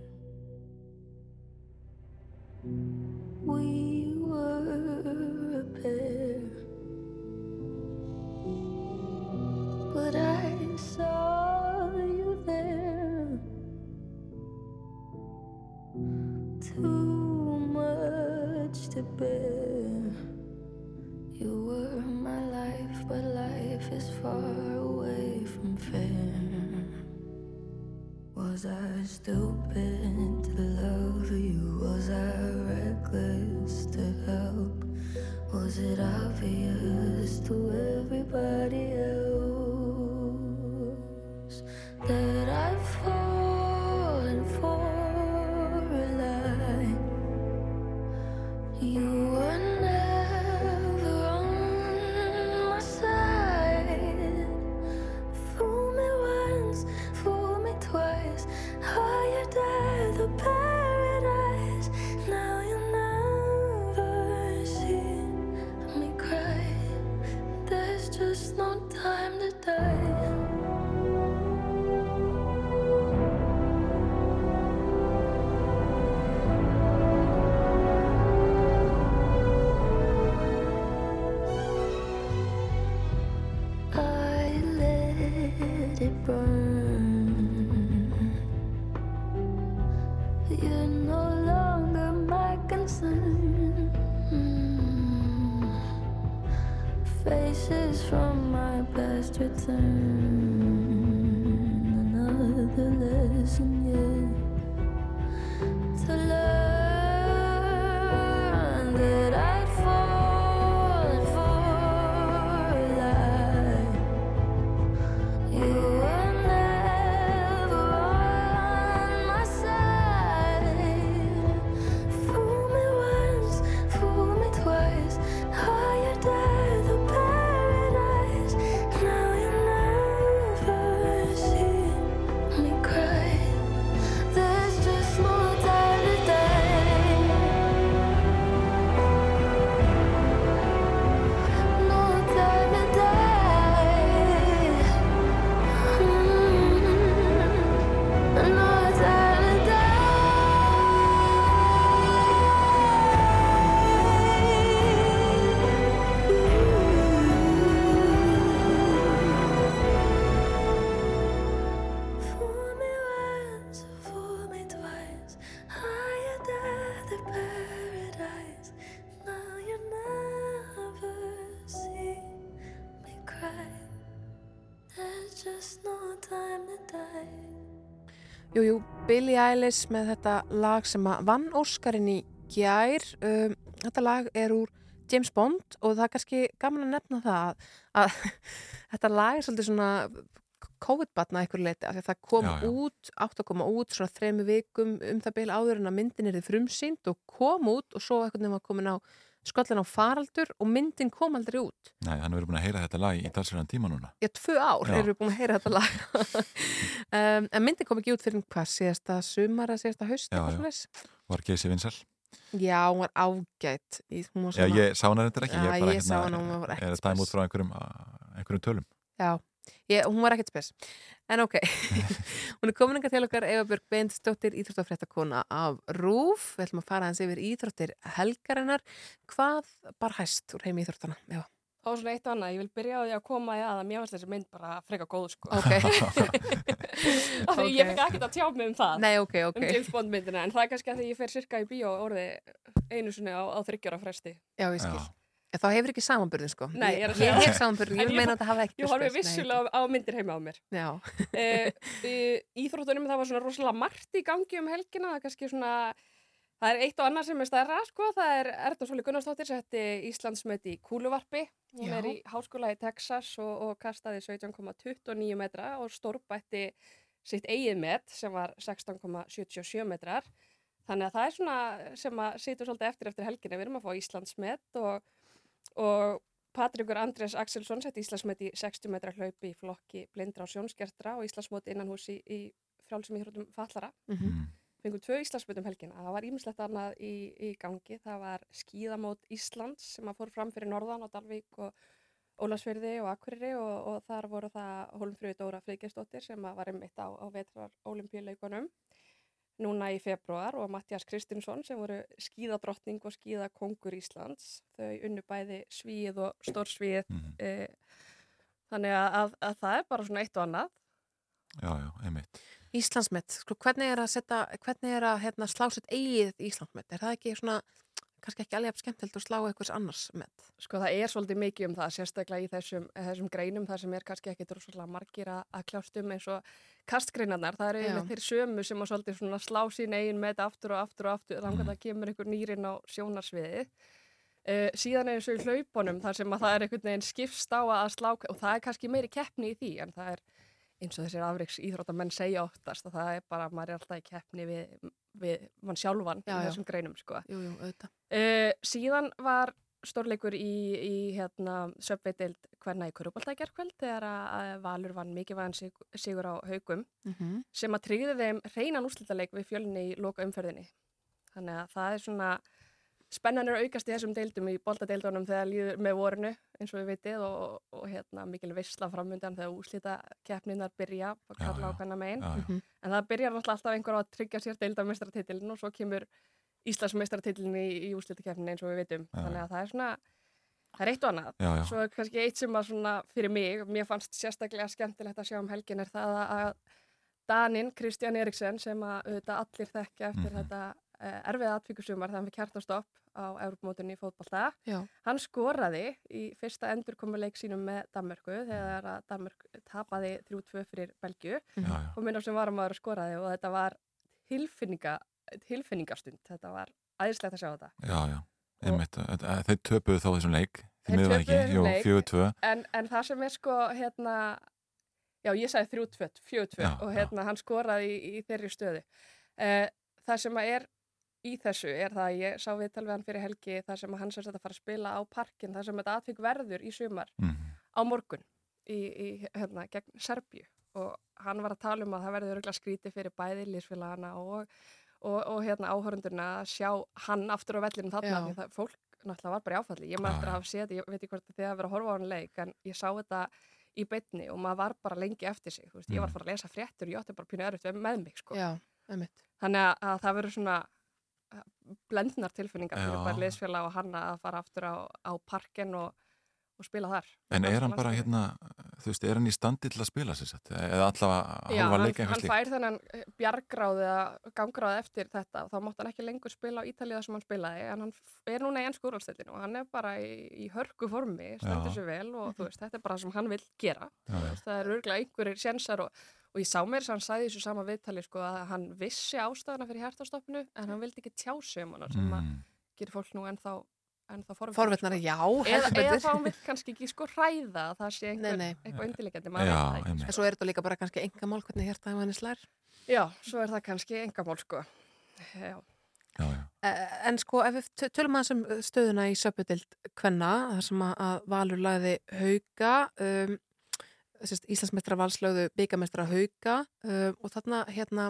Jú, jú, Billie Eilish með þetta lag sem að vann Óskarinn í gær. Um, þetta lag er úr James Bond og það er kannski gaman að nefna það að, að þetta lag er svolítið svona COVID-batna eitthvað leiti af því að það kom Já, já. út, átt að koma út svona þremu vikum um það bil áður en að myndin er þið frumsýnd og kom út og svo eitthvað nefn að komin á skollan á faraldur og myndin kom aldrei út. Nei, hann er verið búin að heyra þetta lag í talsverðan tíma núna. Já, tvö ár erum við búin að heyra þetta lag. um, en myndin kom ekki út fyrir hvað, síðasta sumar eða síðasta haust, Já, já. Var Geysi Vinsel? Já, hún var ágætt. Var Já, svona- ég sá hana reyndar ekki. Já, ég, er ég sá hérna, hana, hún var er ekkert að dæma út frá einhverjum, einhverjum tölum. Já, ég, hún var ekkert spes. En ok, hún er komin enga til okkar Eva Björg Bendistóttir, íþróttafréttakona af RÚF. Við ætlum að fara hans yfir íþróttir helgarinnar. Hvað bar hæst úr heimi íþróttana? Já. Það var svona eitt og annað, ég vil byrja á því að koma í að að mér varst þessi mynd bara freka góð sko. Ok. Af því Ok. ég fikk ekkert að tjá mig um það. Nei, ok, ok. Um James Bond myndina, en það er kannski að því ég fer cirka í bíó orði einu sinni á, á þryggjara fresti. Já, ég skil. Þá hefur ekki samanburðin, sko. Nei, ég er að Ég segja. hef samanburðin, ég meina að það hafa ekki Ég horfi vissulega á, myndir heima á mér. Já. uh, íþróttunum það var svona rosalega margt í gangi um helgina, það er kannski svona, það er eitt og annað sem er stærra, sko, það er Erna Sóli Gunnarsdóttir sem hætti Íslandsmet í kúluvarpi, hún Já. er í háskóla í Texas og, og kastaði 17,29 metra og stórbætti sitt eigið met sem var 16,77 metrar. Þannig að það er svona sem að situr svolítið eftir eftir helgina. Við erum að fá Íslandsmet og, og Patrikur Andrés Axelsson sett Íslandsmet í 60 metra hlaupi í flokki blindra og sjónskertra og Íslandsmót innan hús í, í frjálsum íþróttum fallara. Mhm. Fengum tvö Íslandsmet um helgina. Það var ímislegt annað í, í gangi. Það var skíðamót Íslands sem að fór fram fyrir Norðan á Dalvík og Ólasfyrði og Akureyri og, og þar voru það Hólmfröðu Dóra Friðgjestóttir sem að var einmitt á, á vetrar olimpíuleikunum núna í februar og Mattias Kristinsson sem voru skíðadrottning og skíðakongur Íslands. Þau unnu bæði svíð og stórsvíð. Mhm. eh, þannig að, að, að það er bara svona eitt og annað. Já, já, einmitt. Íslandsmet, sko, hvernig er að setja, hvernig er að hérna, slá sitt eigið Íslandsmet? Er það ekki svona, kannski ekki alveg skemmtilegt að slá einhvers annars met? Sko það er svolítið mikið um það, sérstaklega í þessum, þessum greinum þar sem er kannski ekki droslega margir að, að kljást um eins og kastgreinarnar. Það eru þeir sömu sem að svolítið svona slá sín eigin með aftur og aftur og aftur, þannig að það kemur einhver nýrin á sjónarsviðið. Uh, síðan er eins og í hlaupunum þar sem að það er einhvern veginn skipst á að slá og það er kannski meiri keppni í því en það er eins og þessir afreiks íþróttamenn segja oftast að það er bara, maður er alltaf í keppni við, við mann sjálfan Já, í já. þessum greinum sko. Jú, jú, auðvitað. Uh, síðan var stórleikur í, í hérna, söpveitild hverna í Köruboltækjarkvöld þegar að að Valur vann mikið vaðan sig, sigur á haugum Mhm. sem að tryggði þeim reynan úrslitaleik við fjölni í loka umferðinni. Þannig að það er svona spennan er að aukast í þessum deildum í boltadeildunum þegar líður með vorinu eins og við vitið og, og hérna mikil veistla framundan þegar úrslita keppninar byrja að kalla á hvernig megin. Já, já. Mhm. En það byrjar náttúrulega alltaf einhver að tryggja sér deildamestratitillin og svo kemur Íslandsmestratitillin í, í úrslitakeppnin eins og við vitum. Já, Þannig að það er svona, það er eitt og annað. Já, já. Svo er kannski eitt sem að svona fyrir mig, mér fannst sérstaklega skemmtilegt að sjá um helgin er það að- Danin, Kristján Eriksen, sem að auðvitað allir þekkja eftir Mhm. þetta uh, erfiða atvíkusumar þegar hann fikk hjartastopp á Európamótunni í fótbolta. Já. Hann skoraði í fyrsta endurkomuleik sínum með Danmörku þegar að Danmörk tapaði 3-2 fyrir Belgiu Já, já. og minna sem varamæður skoraði og þetta var tilfinninga, tilfinningastund. Þetta var æðislegt að sjá þetta. Já, já, einmitt. Þe- Þeir töpuðu þá þessum leik, Þeir miður ekki, jú, leik, fjögur tvö. En, en það sem er sko hérna, já ég sagði 3-2, 4-2 Já, og hérna hann skoraði í, í þeirri stöðu. Uh, það sem að er í þessu er það að ég sá viðtal við hann fyrir helgi þar sem hann sem sagt að fara að spila á parkin þar sem þetta atvik verður í sumar Mhm. á morgun í, í hérna gegn Serbíu. Og hann var að tala um að það verður örgulega skríti fyrir bæði lísfélagana og, og, og hérna áhörundurna að sjá hann aftur á vellinu þarna því það fólk náttúrulega var bara í áfalli. Ég maður eftir að hafa séð, ég veit ekki hvort þið að vera að horfa á hann leik en ég sá þetta í beinni og maður var bara lengi eftir sig, ég var að fara að lesa fréttur ég átti bara pínu erfitt með mig sko. Já, þannig að, að það verður svona blendnar tilfinningar fyrir bara liðsfélag og hann að fara aftur á, á parkin og, og spila þar En er hann bara hérna, þú veist, er hann í standi til að spila sér sett? Eða allavega Já, hann, hann fær þennan eh, bjargráð eða gangráð eftir þetta. Og þá mátt hann ekki lengur spila á Ítalíða sem hann spilaði en hann er núna í ennsku úrvalstættinu og hann er bara í, í hörku formi, stendur sér vel og þú veist, þetta er bara það sem hann vil gera. Já, veist, það er örgulega einhverjir sjensar og, og ég sá mér þess að hann sagði í þessu sama viðtali sko að hann vissi ástæðana fyrir hjartastoppinu en hann vildi ekki tjá sig um hana sem að Mm. gerir fólk nú ennþá ennþá Forvitnari, já, eða, heldur eða þá hann vil kannski ekki sko hræða að það sé einhver, nei. eitthvað undirleikandi En svo er þetta líka bara kannski engamál hvernig hjarta hann slær. Já, svo er það kannski engamál sko. Já, Eh, En sko, ef við tö- tölum aðeins um stöðuna í söpudeld kvenna, þar sem að- að Valur lagði hauga, um, Íslandsmeistra valslögðu byggamestra hauga um, og þarna, hérna,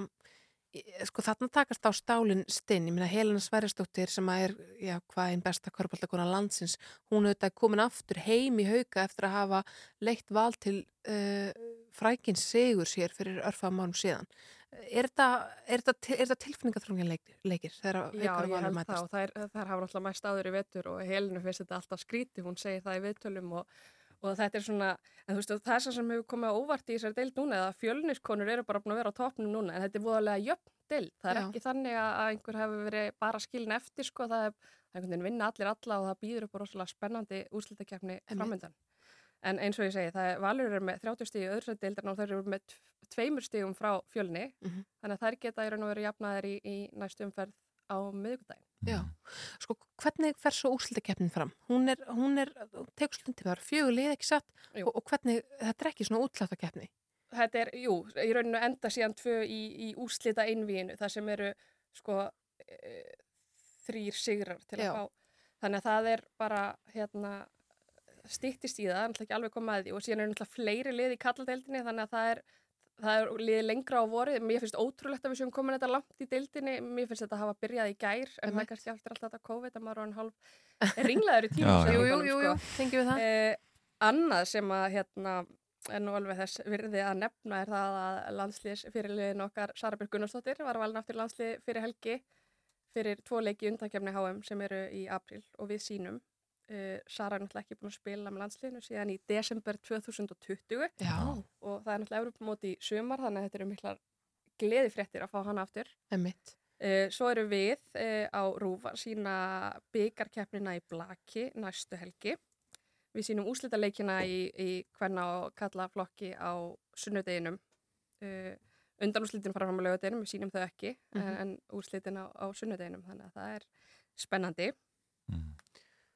sko, þarna takast á stálinn stinn. Ég meina, Helena Sverrisdóttir sem að er, já, hvað einn besta körbáltakona landsins, hún auðvitað komin aftur heim í hauga eftir að hafa leitt val til uh, frækins sigur sér fyrir örfa mánum síðan. Er þetta, er þetta, til- er þetta tilfinningaþrungin leikir þegar Já, ég held mætast? það og þær, þær hafa náttúrulega mæst áður í vetur og Helinu finnst þetta alltaf skríti, hún segir það í viðtölum og, og þetta er svona, en þú veist, það er það sem hefur komið á óvart í þessari deild núna, eða fjölniskonur eru bara búin að vera á topnum núna, en þetta er voðalega jöfn deild, það er Já. ekki þannig að einhver hefur verið bara skilin eftir, sko, það er, það er einhvern veginn vinna allir alla og það býður upp á rosalega spennandi úrslitakefni Einmitt. framöndan. En eins og ég segi, það er valur eru með 30 stíði öðru sæti deildarna og þeir eru með tv- tveimur stíðum frá fjölni, Mhm. þannig að þær geta í raun og verið jafnaðir í, í næstu umferð á miðvikudaginn. Já, sko hvernig fer svo úrslitakeppnin fram? Hún er, hún er, tegur slundi var fjögur lið ekki satt og, og hvernig, þetta er ekki svona útláttakeppni. Þetta er, jú, í rauninu enda síðan tvö í, í úslita einvíinu, það sem eru sko e, þrýr sigrar til Já. að fá. Þannig að það er bara hérna stýttist í það, náttúrulega ekki alveg komað því og síðan eru náttúrulega fleiri lið í kalladeildinni þannig að það er, það er liðið lengra á vorið. Mér finnst ótrúlegt að við séum komin þetta langt í deildinni, mér finnst þetta hafa byrjað í gær en það er kannski alltaf alltaf þetta COVID að maður er hálf ringlaður í tíma. Já, já. Jú, jú, jú, jú, tengjum við það. Eh, annað sem að hérna nú alveg þess virði að nefna er það að landslýs fyrirliðin okkar Sara Björg Gunnarsdóttir var valin aftur landslið fyrir helgi fyrir tvo leiki undakefni HM sem eru í april og við sínum uh, Sara er náttúrulega ekki búin að spila með landsliðinu síðan í desember 2020 Já. og það er náttúrulega Evropamóti í sumar þannig að þetta eru miklar gleði fréttir að fá hana aftur. Uh, svo eru við uh, á Rúfa sína byggarkeppnina í Blaki næstu helgi. Við sínum úslitaleikina í, í hvenna og kalla flokki á sunnudeginum. Uh, undan úslitin fara fram á lögadeginum, við sínum þau ekki, Mhm. en, en úslitin á, á sunnudeginum, þannig að það er spennandi.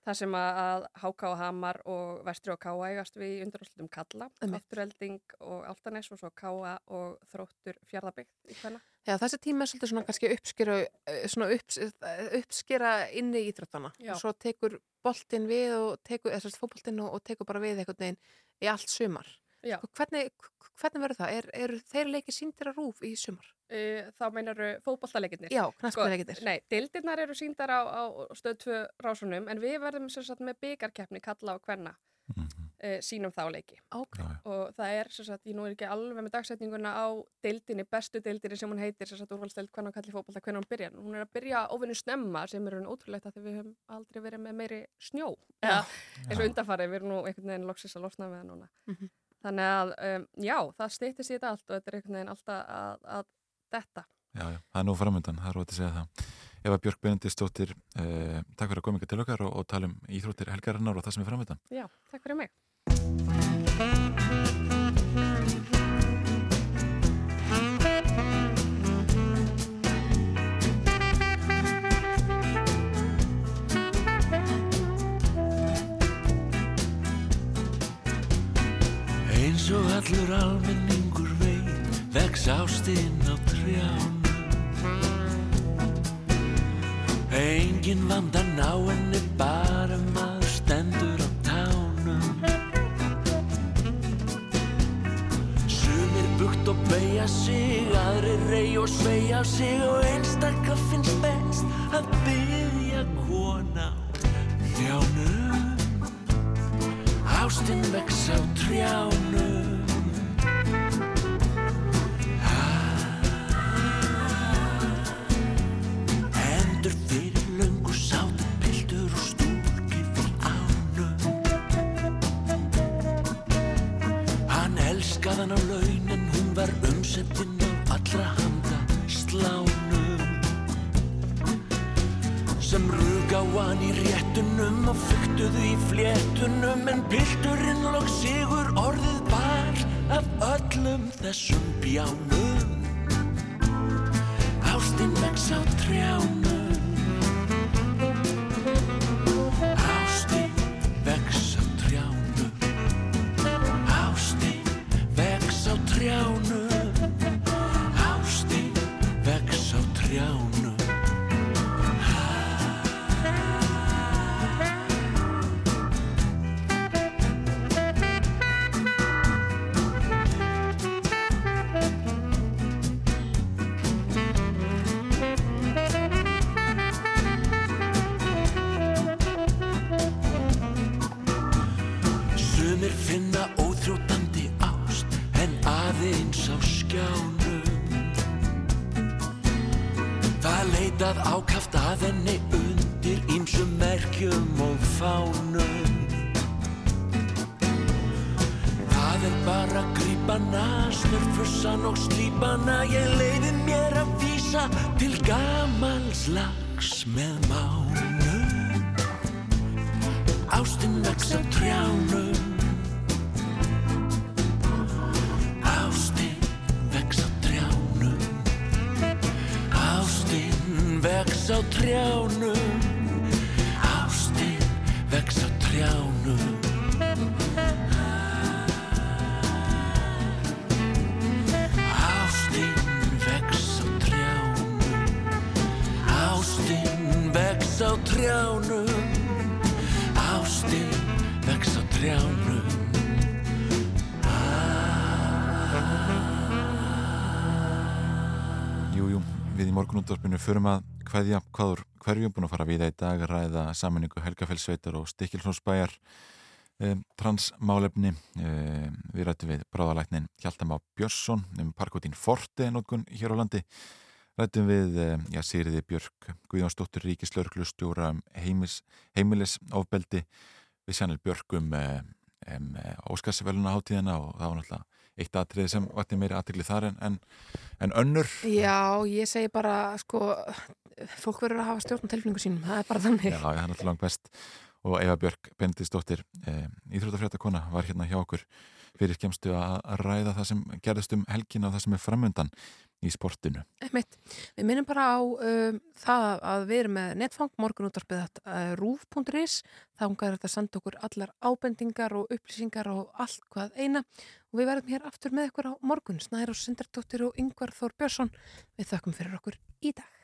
Það sem að, Háká og Hamar og Vestri og Káa eigast við í undanúslitum kalla, Einmitt. Afturelding og Altanes og svo Káa og Þróttur Fjarðabyggt í hvenna. Já, þessi tíma er svolítið svona kannski uppskera, eh, svona upps, uppskera inn í íþróttana og svo tekur boltinn við og tekur, eða sérst fótboltinn og, og tekur bara við einhvern veginn í allt sumar. Já. Sko, Hvernig, hvernig verður það? Er, eru þeir leikið síndir að rúf í sumar? Uh, þá meinar fótballtaleikirnir? Já, knattspyrnuleikirnir. Sko, nei, deildirnar eru síndar á, á stöð 2 rásunum en við verðum sem sagt með byggarkeppni kalla á hvenna uh, sínum þá leiki. Okay. Og það er sem sagt, ég nú er ekki alveg með dagsetninguna á deildinni, bestu deildinni sem hún heitir sem sagt úrvalsteld hvenna kalli fótballta hvenna hún byrjar. Hún er að byrja óvinni snemma sem er ótrúlegt að því við höfum aldrei verið með meiri snjó. Já. Eða, eins og undarfarið, við erum nú einhvern veginn loksis að losna með það núna. Mhm. Þannig að, um, já, það stýttist í þetta allt og þetta er einhvern veginn alltaf að, að detta. Já, já, það er nú framöndan, það er rótið að segja það. Eva Björk Benendistóttir, eh, takk fyrir að koma ykkur til okkar og, og tala um íþróttir helgarinnar og það sem er framöndan. Já, takk fyrir mig. Allur almenningur veit Vex ástinn á trjánum. Engin vandan á henni bara maður stendur á tánum. Sumir bukt og beigja sig Aðrir rey og sveigja sig Og einstakka finnst best að byggja kona á hnjánum Ástin vex á trjánum á allra handa slánum. Sem rug á hann í réttunum og fyktuðu í fléttunum. En pilturinn lók sigur orðið bar af öllum þessum bjánum förum að hverja hvaður hverjum búin að fara við í dag ræða sammenningu Helgafellsveitar og Stikkilsónsbæjar um, transmálefni um, við rættum við bráðalæknin Hjaltamá Björnsson um parkotín Forte nótkun hér á landi. Rættum við um, já, Sýriði Björk Guðjónsdóttur Ríkislörglustjóra um heimis, heimilisofbeldi. Við sannir Björk um, um Óskarsveluna hátíðina og það var náttúrulega eitt atriði sem vatti meiri aðtegli þar en, en, en önnur. Já, ég segi bara, sko, fólk verður að hafa stjórn á tilfinningu sínum, það er bara þannig. Já, það er náttúrulega langt best. Og Eva Björk Bendisdóttir eh, Íþrótafréttakona var hérna hjá okkur. Fyrir skemstu að ræða það sem gerðist um helgina og það sem er framöndan í sportinu. Einmitt. Við minnum bara á um, það að við erum með netfang, morgunúttarpið uh, rúf.is, þá er þetta að senda okkur allar ábendingar og upplýsingar og allt hvað eina og við verðum hér aftur með ykkur á morgun, Snæður og Sindardóttir og Yngvar Þór Björnsson. Við þökkum fyrir okkur í dag.